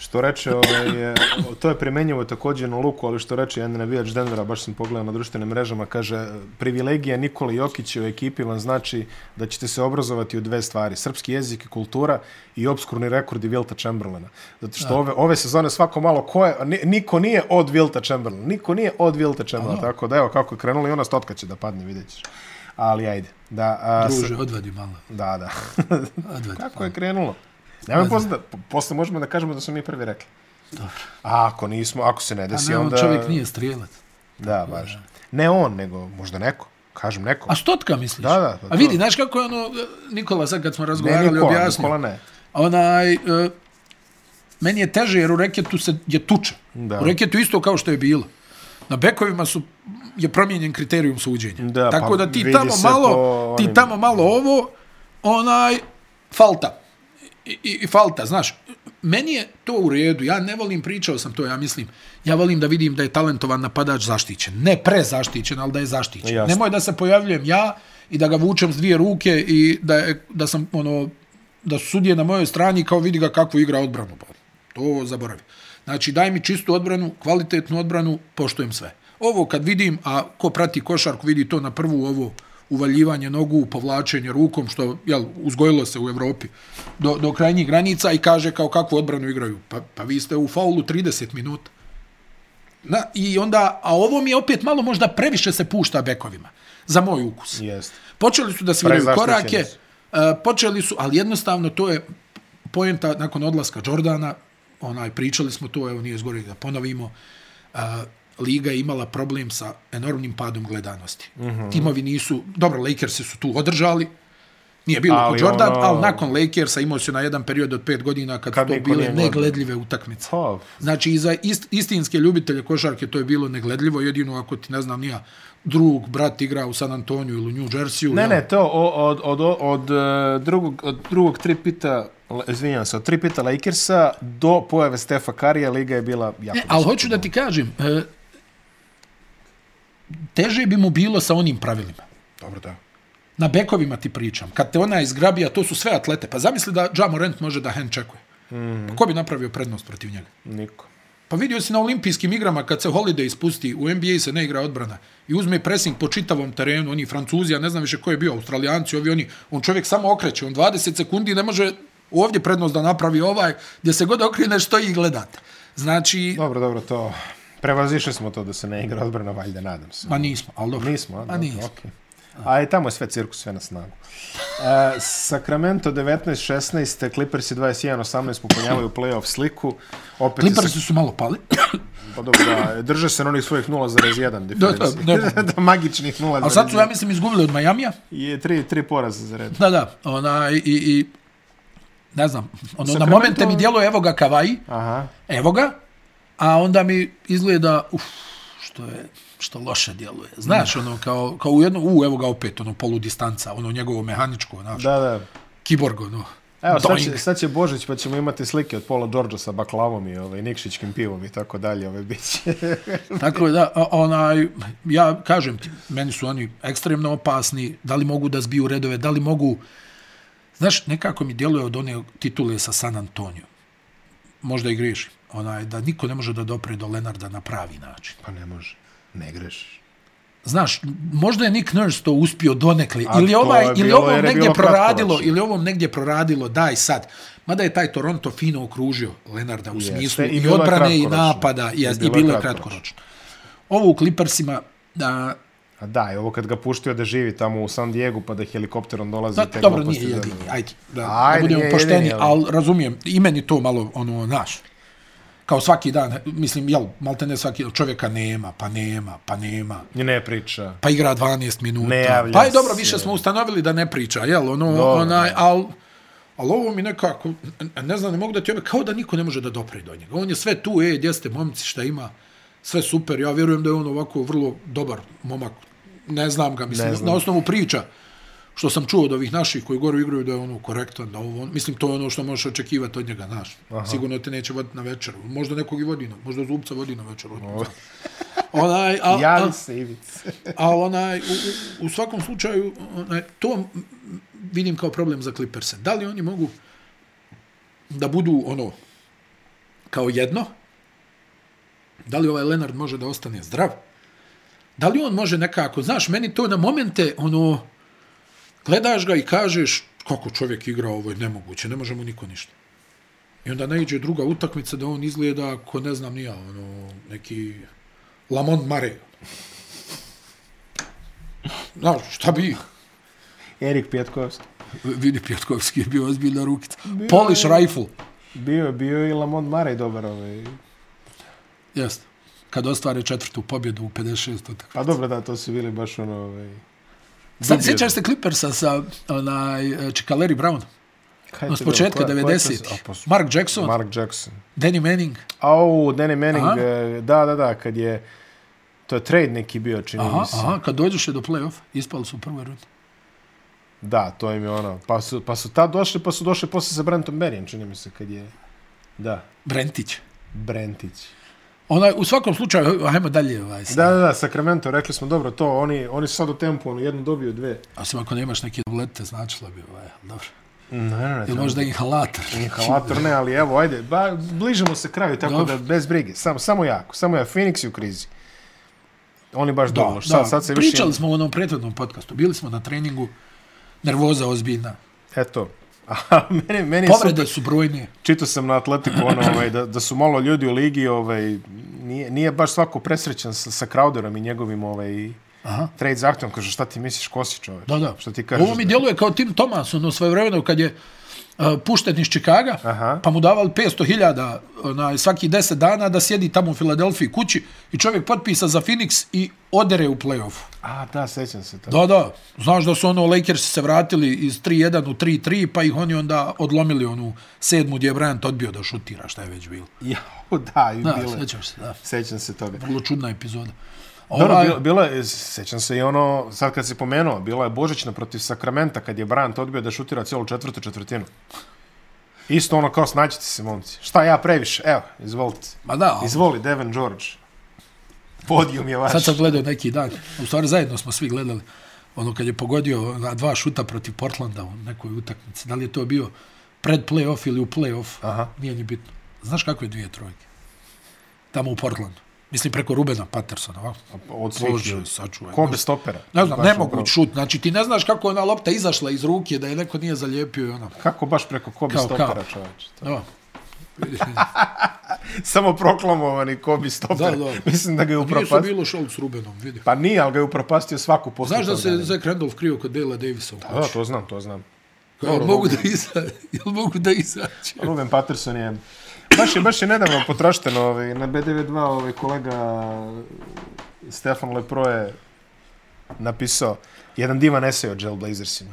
Što reče, ovaj, to je primenjivo također na Luku, ali što reče jedan navijač Denvera, baš sam pogledao na društvenim mrežama, kaže, privilegija Nikola Jokića u ekipi vam znači da ćete se obrazovati u dve stvari, srpski jezik i kultura i obskurni rekordi Vilta Chamberlaina. Zato što ove, ove sezone svako malo, ko je, ni- niko nije od Vilta Chamberlaina, niko nije od Vilta Chamberlaina, tako da evo kako je krenulo i ona stotka će da padne, vidjet ćeš. Ali ajde, da, a, Druže, odvadi malo. da, da. Odvadi. Kako je krenulo? Nemoj posle, da, po- posle možemo da kažemo da smo mi prvi rekli. Dobro. A ako nismo, ako se ne A desi, ne, on onda... čovjek nije strijelac. Da, baš. Ne on, nego možda neko. Kažem neko. A stotka misliš? Da, da, pa A to. vidi, znaš kako je ono, Nikola sad kad smo ne razgovarali, Nikola, objasnio. Nikola ne. onaj, uh, meni je teže jer u reketu se je tuča. Da. U reketu isto kao što je bilo. Na bekovima su je promijenjen kriterijum suđenja. Da, Tako pa da ti tamo malo, po ti tamo malo ovo, onaj, falta. I, i, falta, znaš. Meni je to u redu, ja ne volim, pričao sam to, ja mislim, ja volim da vidim da je talentovan napadač zaštićen. Ne prezaštićen, ali da je zaštićen. Jasno. Nemoj da se pojavljujem ja i da ga vučem s dvije ruke i da, je, da sam, ono, da su sudije na mojoj strani kao vidi ga kakvu igra odbranu. Pa, to zaboravi. Znači, daj mi čistu odbranu, kvalitetnu odbranu, poštujem sve. Ovo kad vidim, a ko prati košarku, vidi to na prvu ovo uvaljivanje nogu, povlačenje rukom, što jel, uzgojilo se u Evropi do, do krajnjih granica i kaže kao kakvu odbranu igraju. Pa, pa vi ste u faulu 30 minuta. Na, I onda, a ovo mi je opet malo možda previše se pušta bekovima, za moj ukus. Jest. Počeli su da sviraju korake, uh, počeli su, ali jednostavno to je poenta nakon odlaska Jordana, onaj, pričali smo to, evo nije zgore da ponovimo, uh, Liga je imala problem sa enormnim padom gledanosti. Mm. -hmm. Timovi nisu, dobro, Lakersi su tu održali, nije bilo Ali Jordan, ono- ali nakon Lakersa imao se na jedan period od pet godina kad, Kad to bile negledljive utakmice. Pa, Znači, i za ist, istinske ljubitelje košarke to je bilo negledljivo, jedino ako ti, ne znam, nija drug, brat igra u San Antoniju ili u New Jerseyu. Ne, jel? ne, to od, od, od, od, e, drugog, od drugog tri pita, izvinjam se, od tri pita Lakersa do pojave Stefa Karija, liga je bila jako Ne, ali hoću da ti kažem, e, teže bi mu bilo sa onim pravilima. Dobro, da. Na bekovima ti pričam. Kad te ona izgrabija, to su sve atlete. Pa zamisli da Ja Morant može da hand checkuje. Mm -hmm. Pa ko bi napravio prednost protiv njega? Niko. Pa vidio si na olimpijskim igrama kad se Holiday ispusti, u NBA se ne igra odbrana i uzme pressing po čitavom terenu, oni Francuzi, ja ne znam više ko je bio, Australijanci, ovi oni, on čovjek samo okreće, on 20 sekundi ne može ovdje prednost da napravi ovaj, gdje se god okrene što i gledate. Znači, Dobro, dobro, to... Prevazišli smo to da se ne igra odbrana, valjda, nadam se. ma nismo, ali dobro. Nismo, a? Ma Dobro, nismo. okej. A i tamo je sve cirkus, sve na snagu. E, Sacramento 19-16, Clippersi 21-18 popunjavaju playoff sliku. Opet je Clippersi su malo pali. Pa dobro, da, drže se na onih svojih 0,1 diferenci. Da, da, da. da, magičnih 0,1. Ali sad su, ja mislim, izgubili od Majamija. Je tri, tri poraza za red. Da, da, ona, i, i ne znam, ono, na Sacramento- momente mi djeluje, evo ga Kavaji, Aha. evo ga, a onda mi izgleda, uf, što je, što loše djeluje. Znaš, ono, kao, kao u jedno, u, evo ga opet, ono, poludistanca, ono, njegovo mehaničko, znaš, Da, da. kiborg, ono, Evo, sad će, sad će Božić, pa ćemo imati slike od Pola Đorđa sa baklavom i ovaj, Nikšićkim pivom i tako dalje. Ovaj, bit će. Tako da, onaj, ja kažem ti, meni su oni ekstremno opasni, da li mogu da zbiju redove, da li mogu, znaš, nekako mi djeluje od one titule sa San Antonio. Možda i grešim. Onaj, da niko ne može da dopre do Lenarda na pravi način. pa ne može. Ne grešiš. Znaš, možda je Nick Nurse to uspio donekli, A ili ovaj, je ili ovom negdje proradilo, ili ovom negdje proradilo, daj sad. Mada je taj Toronto fino okružio Lenarda u Jeste, smislu i i, odbrane i napada, i, I bilo je kratkoročno. Ovo u Clippersima, da, A da, i ovo kad ga puštio da živi tamo u San Diego pa da helikopterom dolazi da dobro, nije jedini, ajde, da, Ajde, da budemo nije pošteni, jedini, ali- ali razumijem, i meni to malo, ono, naš, kao svaki dan, mislim, jel, malte ne svaki, čovjeka nema, pa nema, pa nema, ne priča. pa igra 12 minuta. Ne javlja pa je dobro, više smo ustanovili da ne priča, jel, ono, Dobro, onaj, da. al, ali ovo mi nekako, ne znam, ne mogu da ti objavim, kao da niko ne može da dopre do njega. On je sve tu, e, gdje ste momci, šta ima, sve super, ja vjerujem da je on ovako vrlo dobar momak, ne znam ga, mislim, znam. na osnovu priča, što sam čuo od ovih naših koji gore igraju da je ono korektan, da ovo, mislim to je ono što možeš očekivati od njega, znaš. Aha. Sigurno te neće voditi na večeru. Možda nekog i vodi na, možda Zubca vodi na večeru. Onaj, a, a, Javi se, Ivic. a onaj, u, u, u svakom slučaju, onaj, to vidim kao problem za Clippers. Da li oni mogu da budu ono, kao jedno? Da li ovaj Leonard može da ostane zdrav? Da li on može nekako, znaš, meni to na momente, ono, gledaš ga i kažeš, kako čovjek igra, ovo je nemoguće, ne može mu niko ništa. I onda ne iđe druga utakmica da on izgleda ko ne znam nija, ono, neki Lamont Mare. Znaš, šta bi? Erik Pjetkovski. Vidi, Pjetkovski je bio ozbiljna rukica. Polish rifle. Bio, bio je i Lamont Murray dobar. Ovaj. Jeste. Kad ostvare četvrtu pobjedu u 56. utakmici. Pa dobro, da, to su bili baš ono... Ovaj, Sad sjećaš se Clippersa sa onaj Čikaleri Brown? Kaj No, s početka bilo? Ko- ko je to- 90. A, pa su- Mark Jackson, Mark Jackson. Danny Manning. Au, Danny Manning, Aha. e, da, da, da, kad je... To je trade neki bio, čini Aha, mi se. aha, kad dođoše do play-off, ispali su u prvoj rundi. Da, to im je ono. Pa su, pa su tad došli, pa su došli posle sa Brentom Berryem, čini mi se, kad je... Da, Brentić. Brentić. Onaj, u svakom slučaju, hajmo dalje. Ovaj. Da, da, da, Sacramento, rekli smo, dobro, to, oni, oni su sad u tempu, ono, jednu dobiju, dve. Osim ako nemaš neke tablete, značilo bi, ovaj, dobro. Ne, ne, ne. Ili možda inhalator. Inhalator ne, ali evo, ajde, ba, bližimo se kraju, tako Dobro. da bez brige. Samo, samo jako, samo ja, Phoenix je u krizi. Oni baš Da, dobro. da. Sad, sad se više... Pričali smo u onom prethodnom podcastu. Bili smo na treningu, nervoza ozbiljna. Eto. A meni, meni Povrede su brojne. čitao sam na Atletiku ono, ovaj, da, da su malo ljudi u ligi, ovaj, nije, nije baš svako presrećan sa, sa Crowderom i njegovim ovaj, Aha. trade zahtjevom. Kaže, šta ti misliš, ko si čoveč? Da, da. Šta ti kažeš? Ovo mi djeluje kao Tim Thomas, ono svoje vremeno kad je pušten iz Čikaga, Aha. pa mu davali 500.000 onaj, svaki 10 dana da sjedi tamo u Filadelfiji kući i čovjek potpisa za Phoenix i odere u play-offu. A, da, sećam se to. Da, da. Znaš da su ono Lakersi se vratili iz 3-1 u 3-3, pa ih oni onda odlomili onu sedmu gdje je Bryant odbio da šutira, šta je već bilo. Jao, da, i Da, bile. sjećaš se, da. Sećam se toga. Vrlo čudna epizoda. Dobro, Ovaj, bilo, bilo je, sećam se i ono, sad kad si pomenuo, bila je Božićna protiv Sakramenta kad je Bryant odbio da šutira cijelu četvrtu četvrtinu. Isto ono kao snađite se, momci. Šta ja previše? Evo, izvolite. Ma da, Izvoli, Devin George. Podijum je vaš. Sad sam gledao neki dan, u stvari zajedno smo svi gledali, ono kad je pogodio na dva šuta protiv Portlanda u nekoj utakmici, da li je to bio pred play-off ili u play-off, Aha. nije ni bitno. Znaš kakve dvije trojke? Tamo u Portlandu. Mislim preko Rubena Pattersona, ovako. Od svih Bože, ljudi. sačuvaj. Ko bez stopera? Ne znam, ne mogu šut. Znači, ti ne znaš kako je ona lopta izašla iz ruke, da je neko nije zalijepio i ono. Kako baš preko ko bez Kao, stopera, kao. čoveč? Da. Samo proklamovani ko bi stoper. Da, da. Mislim da ga je Nije se upropastio. bilo šolt s Rubenom, vidi. Pa nije, ali ga je upropastio svaku poslu. Znaš da se Zach Randolph krio kod Dela Davisa u Da, kući? to znam, to znam. Mogu mogu. da izađe? Jel mogu da izađe? Ruben Patterson je... Baš je, baš je nedavno potrašteno ovaj, na BDV2 ovaj kolega Stefan Lepro je napisao jedan divan esej o Jail Blazersima.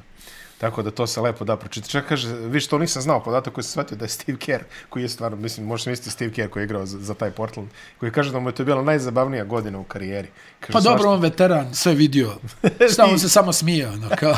Tako da to se lepo da pročitati. Čak kaže, vi što nisam znao podatak koji se shvatio da je Steve Kerr, koji je stvarno, mislim, možeš misliti Steve Kerr koji je igrao za, za taj Portland, koji kaže da mu je to bila najzabavnija godina u karijeri. Kaže, Pa svašta- dobro, on veteran, sve vidio. Šta on se samo smije, ono, kao,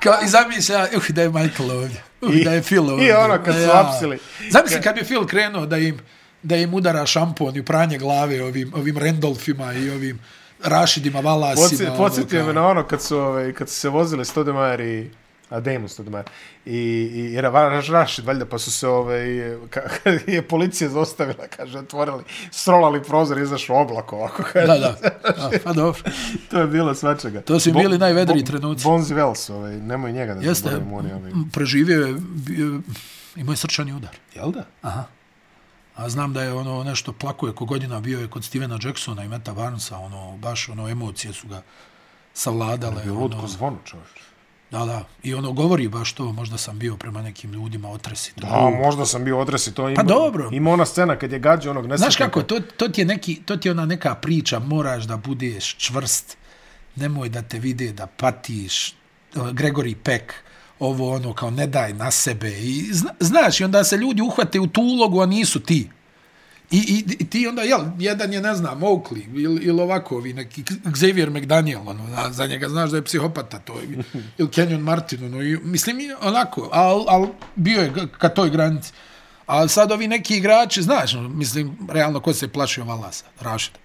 kao i zamišlja, uh, da je Michael ovdje, uh, I- da je Phil ovdje. i ono kad su apsili. Zamisli kad bi Phil krenuo da im, da im udara šampon i pranje glave ovim, ovim Randolfima i ovim Rašidima, Valasima. Ono, podsjetio me na ono kad su, ovaj, kad su se vozile Stoudemire i a Damon Stoudemire i, i Raš, Rašid valjda pa su se ovaj, ka, kad je policija zostavila kaže otvorili srolali prozor i izašao oblak ovako kaže. Da, da. A, pa dobro. to je bilo svačega To su im bili najvedriji trenuci. Bonzi Wells ovaj, nemoj njega da Jeste, zaboravimo oni ovaj. preživio je, bio, imao je srčani udar. jel da Aha. A znam da je ono nešto plakuje ko godina bio je kod Stevena Jacksona i Meta Barnesa, ono, baš ono, emocije su ga savladale. bio Ono, zvonu čovječ da, da. I ono govori baš to, možda sam bio prema nekim ljudima otresi. da možda sam bio odresi to ima, Pa dobro. ima ona scena kad je gađao onog nesretnika Znaš kako, to, to, ti je neki, to ti je ona neka priča, moraš da budeš čvrst, nemoj da te vide da patiš, Gregory Peck, ovo ono kao ne daj na sebe. I zna, znaš, i onda se ljudi uhvate u tu ulogu, a nisu ti. I, i, i ti onda, jel, jedan je, ne znam, Oakley, ili, ili ovako, ovi neki Xavier McDaniel, ono, na, za njega znaš da je psihopata, to je, ili Kenyon Martin, ono, i, mislim, onako, al, al bio je ka toj granici. A sad ovi neki igrači, znaš, ono, mislim, realno, ko se plašio Valasa, Rašida.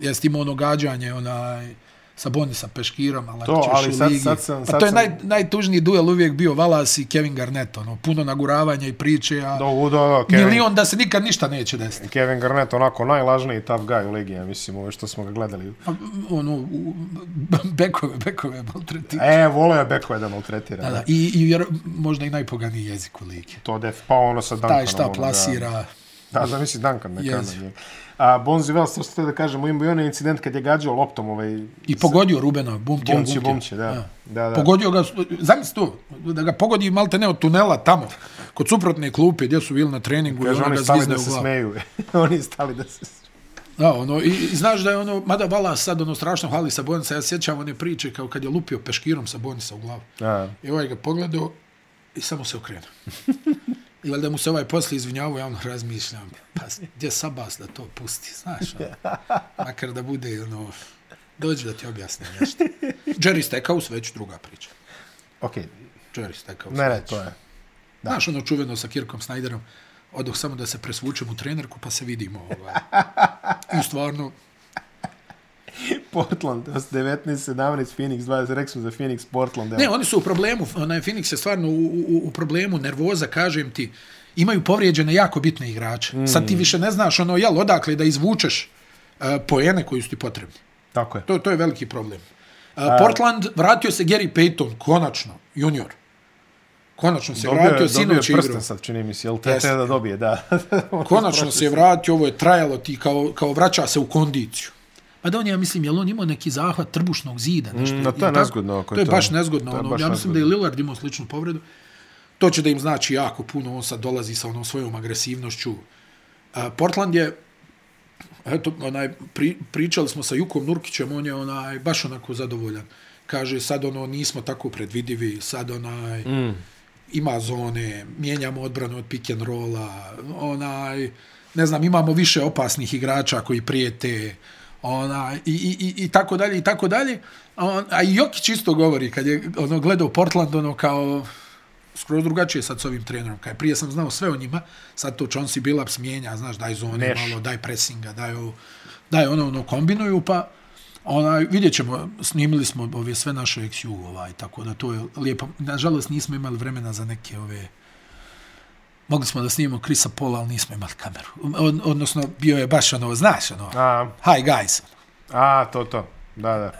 Jeste imao ono gađanje, onaj, sa Bonisa Peškirom, ali To, ali sad- ligi. sad sam- pa sad to je sam- naj, najtužniji duel uvijek bio Valas i Kevin Garnett, ono, puno naguravanja i priče, a da, da, da, Kevin, milion da se nikad ništa neće desiti. Kevin Garnett onako najlažniji tough guy u ligi ja mislim ove što smo ga gledali A, ono, u- bekove, bekove maltretira. E, volio je Beko da maltretira. Da, da, i, i vjer, možda i najpoganiji jezik u ligi. To def, pa ono sa Duncanom. Taj šta ono, plasira, Da, da zamisli Duncan na Jezi. A Bonzi Wells, to ste da kažemo, imao i onaj incident kad je gađao loptom ovaj... i pogodio Rubena, bumtija, bumtija. bumći, da. Da, da. Pogodio ga, zamisli to, da ga pogodi malte ne od tunela tamo, kod suprotne klupe gdje su bili na treningu Kaže, i ona oni ga stali zvizne da u se glavu. smeju. oni stali da se smeju. Da, ono, i, i znaš da je ono, mada Vala sad ono strašno hvali Sabonisa, ja sjećam one priče kao kad je lupio peškirom Sabonisa u glavu. Da. I ovaj ga pogledao i samo se okrenuo. I valjda mu se ovaj poslije izvinjavao, ja ono razmišljam, pa gdje Sabas da to pusti, znaš, ono, makar da bude, ono, dođi da ti objasnim nešto. Jerry Stackhouse, već druga priča. Okej, Jerry Stackhouse. ne, ne, to je. Znaš, ono čuveno sa Kirkom Snyderom, odoh samo da se presvučem u trenerku, pa se vidimo. Ovaj. I stvarno, Portland, 19, 17, Phoenix, 20, rekli smo za Phoenix, Portland. Ne, evo. oni su u problemu, onaj Phoenix je stvarno u, u, u problemu, nervoza, kažem ti, imaju povrijeđene jako bitne igrače. Mm. Sad ti više ne znaš ono, jel, odakle da izvučeš uh, poene koji su ti potrebni. Tako je. To, to je veliki problem. Uh, Portland, vratio se Gary Payton, konačno, junior. Konačno se Dobio vratio, je, dobio je sinoć igrao. prsten sad, čini mi se, jel te, te da dobije, da. Konačno se je vratio, ovo je trajalo ti kao, kao vraća se u kondiciju. Pa da on, ja mislim, jel on imao neki zahvat trbušnog zida? Nešto, Mm, no, to je nezgodno ako je To je to. baš nezgodno. To je Ono, baš ja mislim da je nezgodno. Lillard imao sličnu povredu. To će da im znači jako puno. On sad dolazi sa onom svojom agresivnošću. A, Portland je, eto, onaj, pri, pričali smo sa Jukom Nurkićem, on je onaj, baš onako zadovoljan. Kaže, sad ono, nismo tako predvidivi, sad onaj, mm. ima zone, mijenjamo odbranu od pick and rolla, onaj, ne znam, imamo više opasnih igrača koji prijete, ona i, i, i, i tako dalje i tako dalje. On, a i Jokić isto govori kad je ono gledao Portland ono kao skroz drugačije sad s ovim trenerom. Kaj prije sam znao sve o njima, sad to Chauncey Billups mijenja, znaš, daj zone Neš. malo, daj pressinga, daj, ovo, daj ono, ono, kombinuju, pa ona, vidjet ćemo, snimili smo ove sve naše XU, ovaj, tako da to je lijepo. Nažalost, nismo imali vremena za neke ove mogli smo da snimimo Krisa Pola, ali nismo imali kameru. Od, odnosno, bio je baš ono, znaš, ono, A, hi guys. a, to, to. Da, da.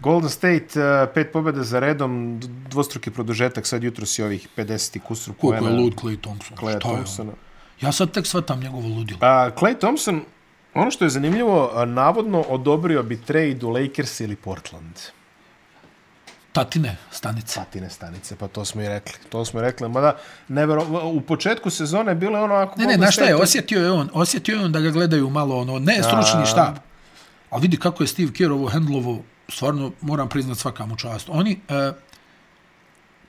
Golden State, uh, pet pobjeda za redom, dvostruki produžetak, sad jutro si ovih 50 i kusur Koliko je poena lud Clay Thompson. Claya Šta je on? Thompsona. Ja sad tek shvatam njegovo ludilo. A, Clay Thompson, ono što je zanimljivo, a, navodno odobrio bi trade u Lakers ili Portland. Tatine, stanice. Satine stanice, pa to smo i rekli. To smo i rekli, mada nevero, u početku sezone je bilo ono ako... Ne, ne, znaš šta je, osjetio je on, osjetio je on da ga gledaju malo, ono, ne stručni štab. Ali vidi kako je Steve Kerr ovo hendlovo, stvarno moram priznat svaka mu čast. Oni, e,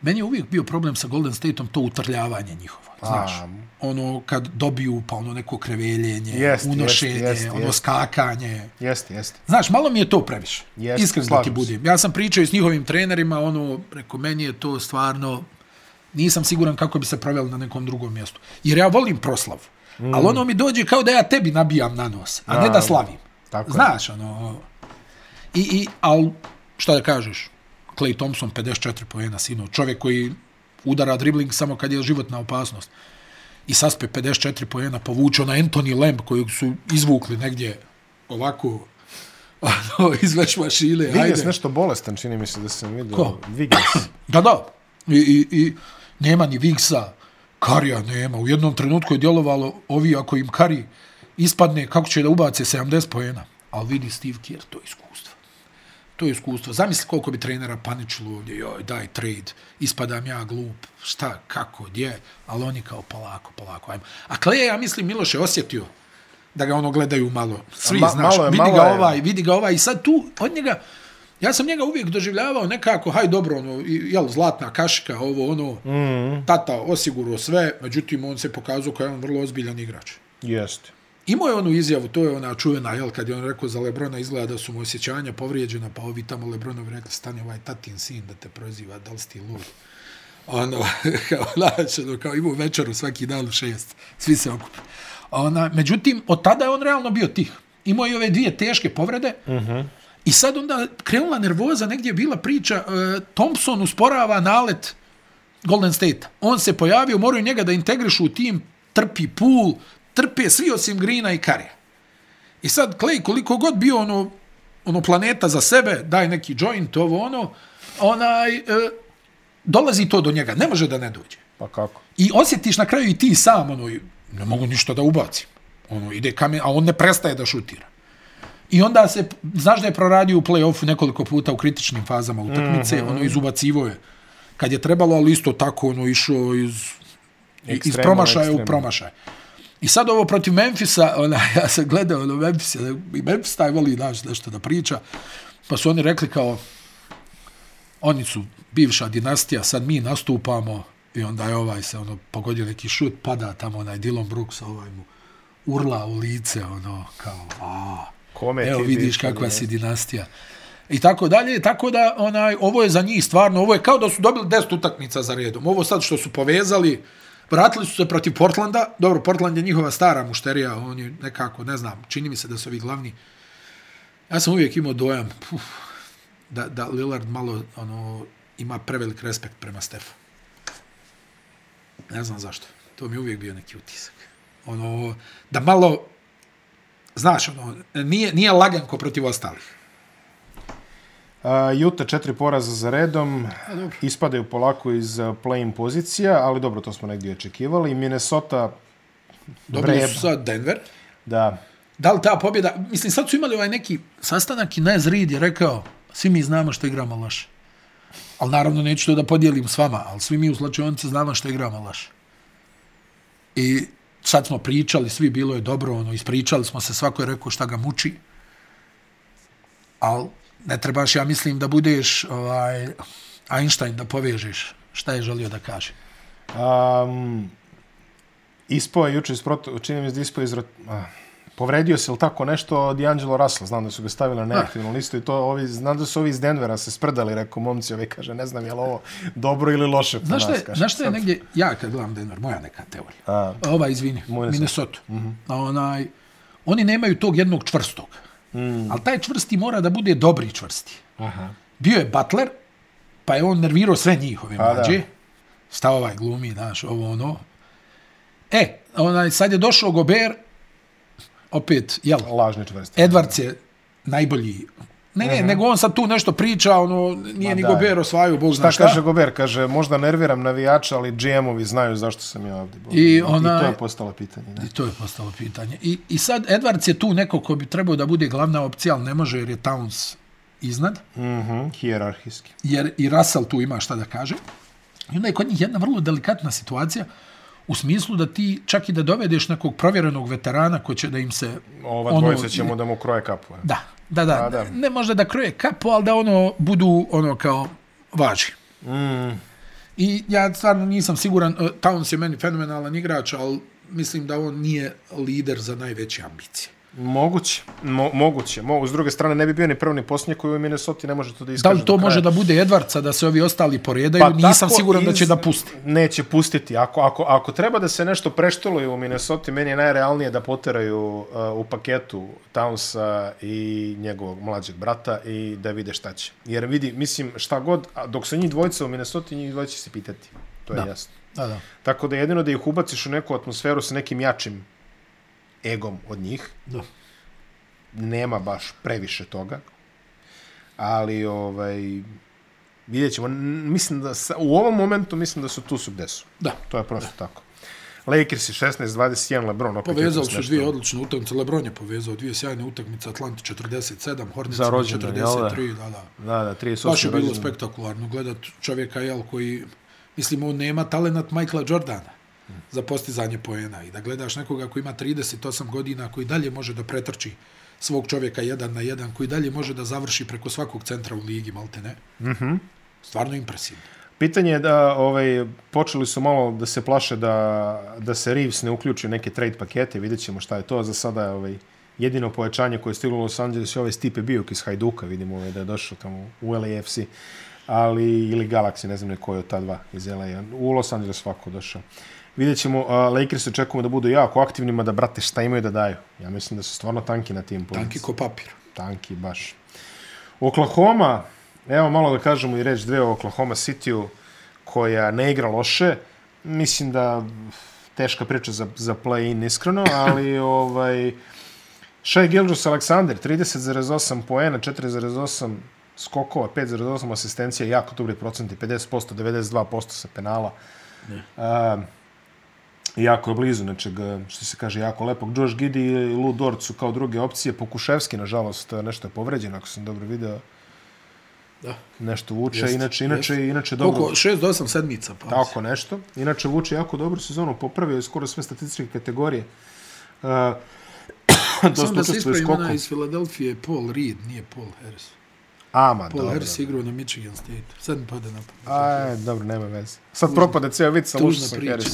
meni je uvijek bio problem sa Golden Stateom to utrljavanje njihovo, znaš. A. Ono, kad dobiju, pa ono neko kreveljenje, Jest, unošenje, jest, jest, ono jest. skakanje. Jeste, jeste. Znaš, malo mi je to previše. Jeste, Iskreno da ti budem. Ja sam pričao i s njihovim trenerima, ono, reko, meni je to stvarno, nisam siguran kako bi se proveli na nekom drugom mjestu. Jer ja volim proslavu. Mm. Ali ono mi dođe kao da ja tebi nabijam na nos, a, ne da slavim. tako je. Znaš, ono... I, i, al, šta da kažeš? Clay Thompson, 54 pojena sino. Čovjek koji udara dribling samo kad je životna opasnost. I saspe 54 pojena, povuče na Anthony Lamb kojeg su izvukli negdje ovako ono, iz veš mašine. Vigas ajde. nešto bolestan, čini mi se da sam vidio. Ko? Vigas. Da, da. I, i, i nema ni Vigsa, Karija nema. U jednom trenutku je djelovalo ovi ako im Kari ispadne, kako će da ubace 70 pojena. Ali vidi Steve Kerr, to je iskustvo. To je iskustvo. Zamisli koliko bi trenera paničilo ovdje, joj, daj trade, ispadam ja glup, šta, kako, gdje, ali oni kao polako, polako, ajmo. A Kleja, ja mislim, Miloš je osjetio da ga ono gledaju malo. Svi, Ma- znaš, malo je, vidi malo ga je. ovaj, vidi ga ovaj i sad tu od njega ja sam njega uvijek doživljavao nekako haj dobro ono jel zlatna kašika ovo ono mm. tata osigurao sve međutim on se pokazao kao jedan vrlo ozbiljan igrač Jeste. Imao je onu izjavu, to je ona čuvena, jel, kad je on rekao za Lebrona izgleda da su mu osjećanja povrijeđena, pa ovi tamo Lebronovi rekli, stani ovaj tatin sin da te proziva, da li si ti lud? Ono, kao, znači, ono, kao imao večeru svaki dan u šest, svi se okupi. Ona, međutim, od tada je on realno bio tih. Imao je ove dvije teške povrede, uh -huh. i sad onda krenula nervoza, negdje je bila priča, uh, Thompson usporava nalet Golden State. On se pojavio, moraju njega da integrišu u tim, trpi pool, trpe svi osim Greena i Karija. I sad Clay koliko god bio ono, ono planeta za sebe, daj neki joint, ovo ono, onaj, e, dolazi to do njega, ne može da ne dođe. Pa kako? I osjetiš na kraju i ti sam, ono, ne mogu ništa da ubacim. Ono, ide kamen, a on ne prestaje da šutira. I onda se, znaš da je proradio u play-offu nekoliko puta u kritičnim fazama utakmice, mm -hmm. ono, izubacivo je kad je trebalo, ali isto tako, ono, išao iz, iz Ekstremno, promašaja u ekstremno. promašaj. I sad ovo protiv Memfisa, ona, ja sam gledao ono Memphis, i Memphis taj voli naš nešto da priča, pa su oni rekli kao, oni su bivša dinastija, sad mi nastupamo, i onda je ovaj se ono pogodio neki šut, pada tamo onaj Dylan Brooks, ovaj mu urla u lice, ono, kao, a, Kome evo ti vidiš diš, kakva si dinastija. I tako dalje, tako da onaj ovo je za njih stvarno, ovo je kao da su dobili 10 utakmica za redom. Ovo sad što su povezali, vratili su se protiv Portlanda. Dobro, Portland je njihova stara mušterija, on je nekako, ne znam, čini mi se da su ovi glavni. Ja sam uvijek imao dojam puf, da, da Lillard malo ono, ima prevelik respekt prema Stefu. Ne znam zašto. To mi je uvijek bio neki utisak. Ono, da malo znaš, ono, nije, nije laganko protiv ostalih. Uh, Utah četiri poraza za redom, ispadaju polako iz play-in pozicija, ali dobro, to smo negdje očekivali. Minnesota, Dobili su sad Denver. da, Da li ta pobjeda, mislim, sad su imali ovaj neki sastanak i Nez Reed je rekao, svi mi znamo što igramo loše. Ali naravno neću to da podijelim s vama, ali svi mi u slačionici znamo što igramo loše. I sad smo pričali, svi bilo je dobro, ono, ispričali smo se, svako je rekao šta ga muči. Ali ne trebaš, ja mislim, da budeš ovaj, Einstein da povežeš šta je želio da kaže. Um, ispao je juče iz proto, čini mi se da ispao iz... rot- a, povredio se ili tako nešto od D'Angelo Russell, znam da su ga stavili na neaktivnu listu i to ovi, znam da su ovi iz Denvera se sprdali, rekao momci, ovi kaže, ne znam je li ovo dobro ili loše Znaš nas, je, kaže. znaš šta je negdje, ja kad gledam Denver, moja neka teorija. A, Ova, izvini, Minnesota. Minnesota. Mm -hmm. onaj, oni nemaju tog jednog čvrstog. Mm. Ali taj čvrsti mora da bude dobri čvrsti. aha. Bio je Butler, pa je on nervirao sve njihove Pa da. mlađe. Šta ovaj glumi, znaš, ovo ono. E, onaj, sad je došao Gober, opet, jel, Lažni čvrsti. Edwards je najbolji. Ne, ne, nego on sad tu nešto priča, ono, nije Ma ni da. Gober osvajao, bog Šta zna šta. kaže Gober? Kaže, možda nerviram navijača, ali GM-ovi znaju zašto sam ja ovdje. I I onaj- to je postalo pitanje. Ne? I to je postalo pitanje. I, I sad Edwards je tu neko ko bi trebao da bude glavna opcija, ali ne može jer je Towns iznad, Mhm, hijerarhijski. jer i Russell tu ima šta da kaže. I onda je kod njih jedna vrlo delikatna situacija u smislu da ti čak i da dovedeš nekog provjerenog veterana ko će da im se... Ova ono- dvojica ćemo da mu kroje kapu. ne? Da, da, da. A, da. Ne možda da kroje kapu, ali da ono budu ono kao važi. Mm, I ja stvarno nisam siguran, uh, Towns je meni fenomenalan igrač, ali mislim da on nije lider za najveće ambicije. Moguće, mo, moguće. Mo, s druge strane, ne bi bio ni prvi ni posljednji koji u Minnesota ne može to da Da iskaže. li to može da bude Edvardsa, da se ovi ostali poredaju? Pa, Nisam siguran da će iz- da pusti. Neće pustiti. Ako, ako, ako treba da se nešto prešteluje u Minnesota, meni je najrealnije da poteraju uh, u paketu Townsa i njegovog mlađeg brata i da vide šta će. Jer vidi, mislim, šta god, dok su njih dvojica u Minnesota, njih dvojica će se pitati. To je Da. jasno. Da, da. Tako da jedino da ih ubaciš u neku atmosferu sa nekim jačim egom od njih, da. nema baš previše toga. Ali, ovaj, vidjet ćemo. Mislim da, sa, u ovom momentu mislim da su tu su gde su. Da. To je prosto da. tako. Lakers 16-21, LeBron opet Povezali jutros su dvije odlične utakmice. Lebron je povezao dvije sjajne utakmice. Atlanti 47, Hornets Za rođendan, 43, jel da? da, da. Da, da, 38. Baš je bilo spektakularno gledat čovjeka jel, koji, mislim, on nema talenat Michaela Jordana za postizanje poena i da gledaš nekoga koji ima 38 godina, koji dalje može da pretrči svog čovjeka jedan na jedan, koji dalje može da završi preko svakog centra u ligi, malte ne. Mm Mhm. -hmm. Stvarno impresivno. Pitanje je da ovaj, počeli su malo da se plaše da, da se Reeves ne uključi u neke trade pakete, vidjet ćemo šta je to. Za sada je ovaj, jedino pojačanje koje je stiglo u Los Angeles je ovaj Stipe Biok iz Hajduka, vidimo ovaj, da je došao tamo u LAFC, ali, ili Galaxy, ne znam ne koji od ta dva iz LA. U Los Angeles svako došao. Vidjet ćemo, uh, Lakers očekujemo da budu jako aktivnima, da brate šta imaju da daju. Ja mislim da su stvarno tanki na tim pozicijama. Tanki ko papir. Tanki, baš. Oklahoma, evo malo da kažemo i reč dve o Oklahoma City-u, koja ne igra loše. Mislim da teška priča za, za play-in, iskreno, ali ovaj, Shai Gilgeous Alexander, 30,8 poena, 4,8 skokova, 5,8 asistencija, jako dobri procenti, 50%, 92% sa penala. Uh, jako je blizu nečega, što se kaže, jako lepog. Josh Giddy i Lou Dort su kao druge opcije. Pokuševski, nažalost, nešto je povređen, ako sam dobro video. Da. Nešto vuče, Jest, inače, inače, jest. inače dobro. Koliko? 6 do 8 sedmica. Pa. Tako nešto. Inače, vuče jako dobru sezonu, popravio je skoro sve statističke kategorije. Uh, Samo da se ispravim, ona iz Filadelfije, Paul Reed, nije Paul Harris. Ama, Paul dobro. Harris je igrao na Michigan State. Sad mi pada na pamet. Aj, dobro, nema veze. Sad propade cijel vid sa tužna priča.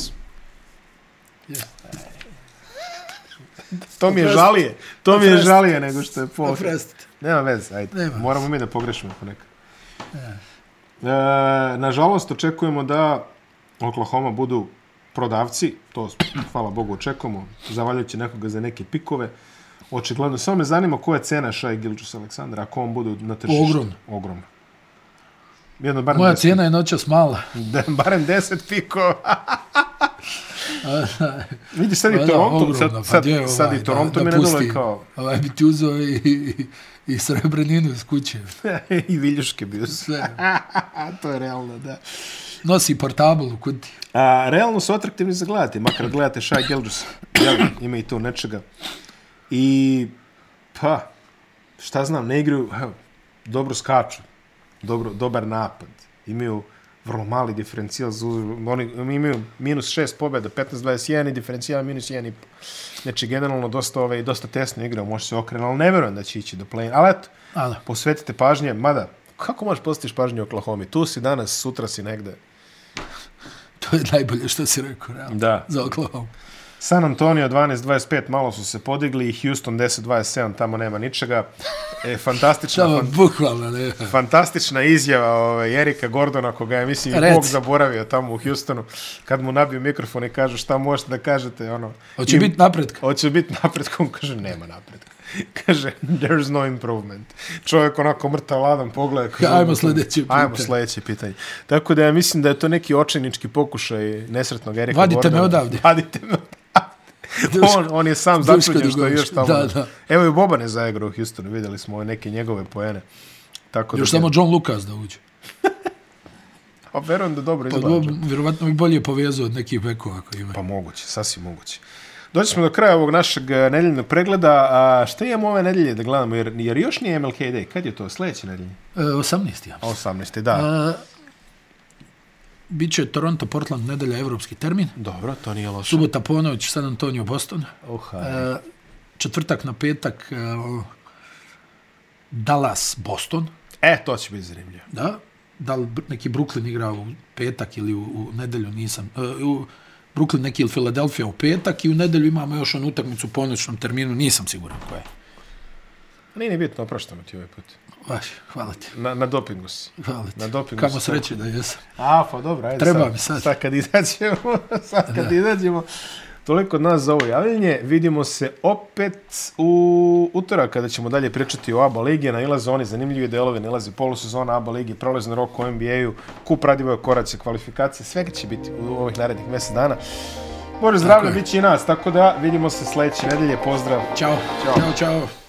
To mi je žalije. To mi je žalije nego što je. Oprostite. Nema veze, ajde. Nema Moramo mi da pogrešimo ponekad. E, nažalost, očekujemo da Oklahoma budu prodavci, to hvala Bogu očekujemo, zavaljujući nekoga za neke pikove. Očigledno, samo me zanima koja je cena Shai Gilgeous Aleksandra, ako on budu na tržištu. Ogromna. Ogromna. Jedno, barem Moja 10 cijena je noćas mala. De, barem 10 pikova. Vidi sad i Toronto, ogromno, sad, pa sad, sad ovaj, i Toronto mi ne dole kao Ovaj bi ti uzeo i, i, i srebrninu iz kuće. i viljuške bio su. Sve. to je realno, da. Nosi portabl u kutiji. A, realno su atraktivni za gledati, makar gledate Shai Gilgis. Jel, ima i tu nečega. I, pa, šta znam, ne igraju, evo, dobro skaču, dobro, dobar napad, imaju vrlo mali diferencijal, za, oni imaju minus 6 pobjeda, 15-21 i diferencijal minus 1,5. Znači, generalno, dosta, ove, dosta tesno igra, može se okrenuti, ali ne verujem da će ići do play Ali eto, A da. posvetite pažnje, mada, kako možeš postići pažnju Oklahoma? Tu si danas, sutra si negde. To je najbolje što si rekao, realno. Da. Za Oklahoma. San Antonio 12-25, malo su se podigli i Houston 10-27, tamo nema ničega. E, fantastična, Tamo, fan, bukvalno, ne. fantastična izjava ovaj, Erika Gordona, koga je, mislim, Reci. Bog zaboravio tamo u Houstonu, kad mu nabio mikrofon i kaže šta možete da kažete, ono... Hoće biti napretka. Hoće biti napretka, on kaže nema napretka. kaže, there's no improvement. Čovjek onako mrtav ladan pogled. Kaže, Ajmo sljedeće Ajmo pitanje. sljedeće pitanje. Tako da ja mislim da je to neki očajnički pokušaj nesretnog Erika Vadite me Gordona. odavde. Vadite me odavde. on, on je sam začunjen što je još tamo. Da, da. Evo i Boban je zaigrao u Houstonu, vidjeli smo neke njegove poene. Tako Još da, samo John Lucas da uđe. A verujem da dobro Pa, izgleda. bo, vjerovatno bi bolje povezao od nekih bekova koji ima. Pa moguće, sasvim moguće. Doći smo do kraja ovog našeg e, nedeljnog pregleda. A šta imamo ove nedelje da gledamo? Jer, jer još nije MLK Day. Kad je to? Sljedeće nedelje? E, 18. ja. 18. Da. A, Biće Toronto, Portland, nedelja, evropski termin. Dobro, to nije loše. Subota ponoć, San Antonio, Boston. Oha. E, četvrtak na petak, e, Dallas, Boston. E, to će biti zanimljivo. Da, da li neki Brooklyn igra u petak ili u, u nedelju, nisam. E, u Brooklyn neki ili Philadelphia u petak i u nedelju imamo još onu utakmicu u ponoćnom terminu, nisam siguran koja je. Nije ni bitno, opraštamo ti ovaj put. Vaš, hvala ti. Na, na dopingu si. Hvala ti. Na dopingu Kamo si. sreće da jesam. A, pa dobro, ajde Treba sad. mi sad. Sad kad izađemo, sad kad izađemo. Toliko od nas za ovo javljanje. Vidimo se opet u utorak kada ćemo dalje pričati o ABA ligi. Nailaze oni zanimljivi delovi, nailaze polusezona ABA ligi, prolazno rok u NBA-u, kup Radivoje koraće, kvalifikacije, svega će biti u ovih narednih mjesec dana. Bože zdravlje, je. bit će i nas, tako da vidimo se sledeće nedelje. Pozdrav! Ćao. Ćao. Ćao, čao.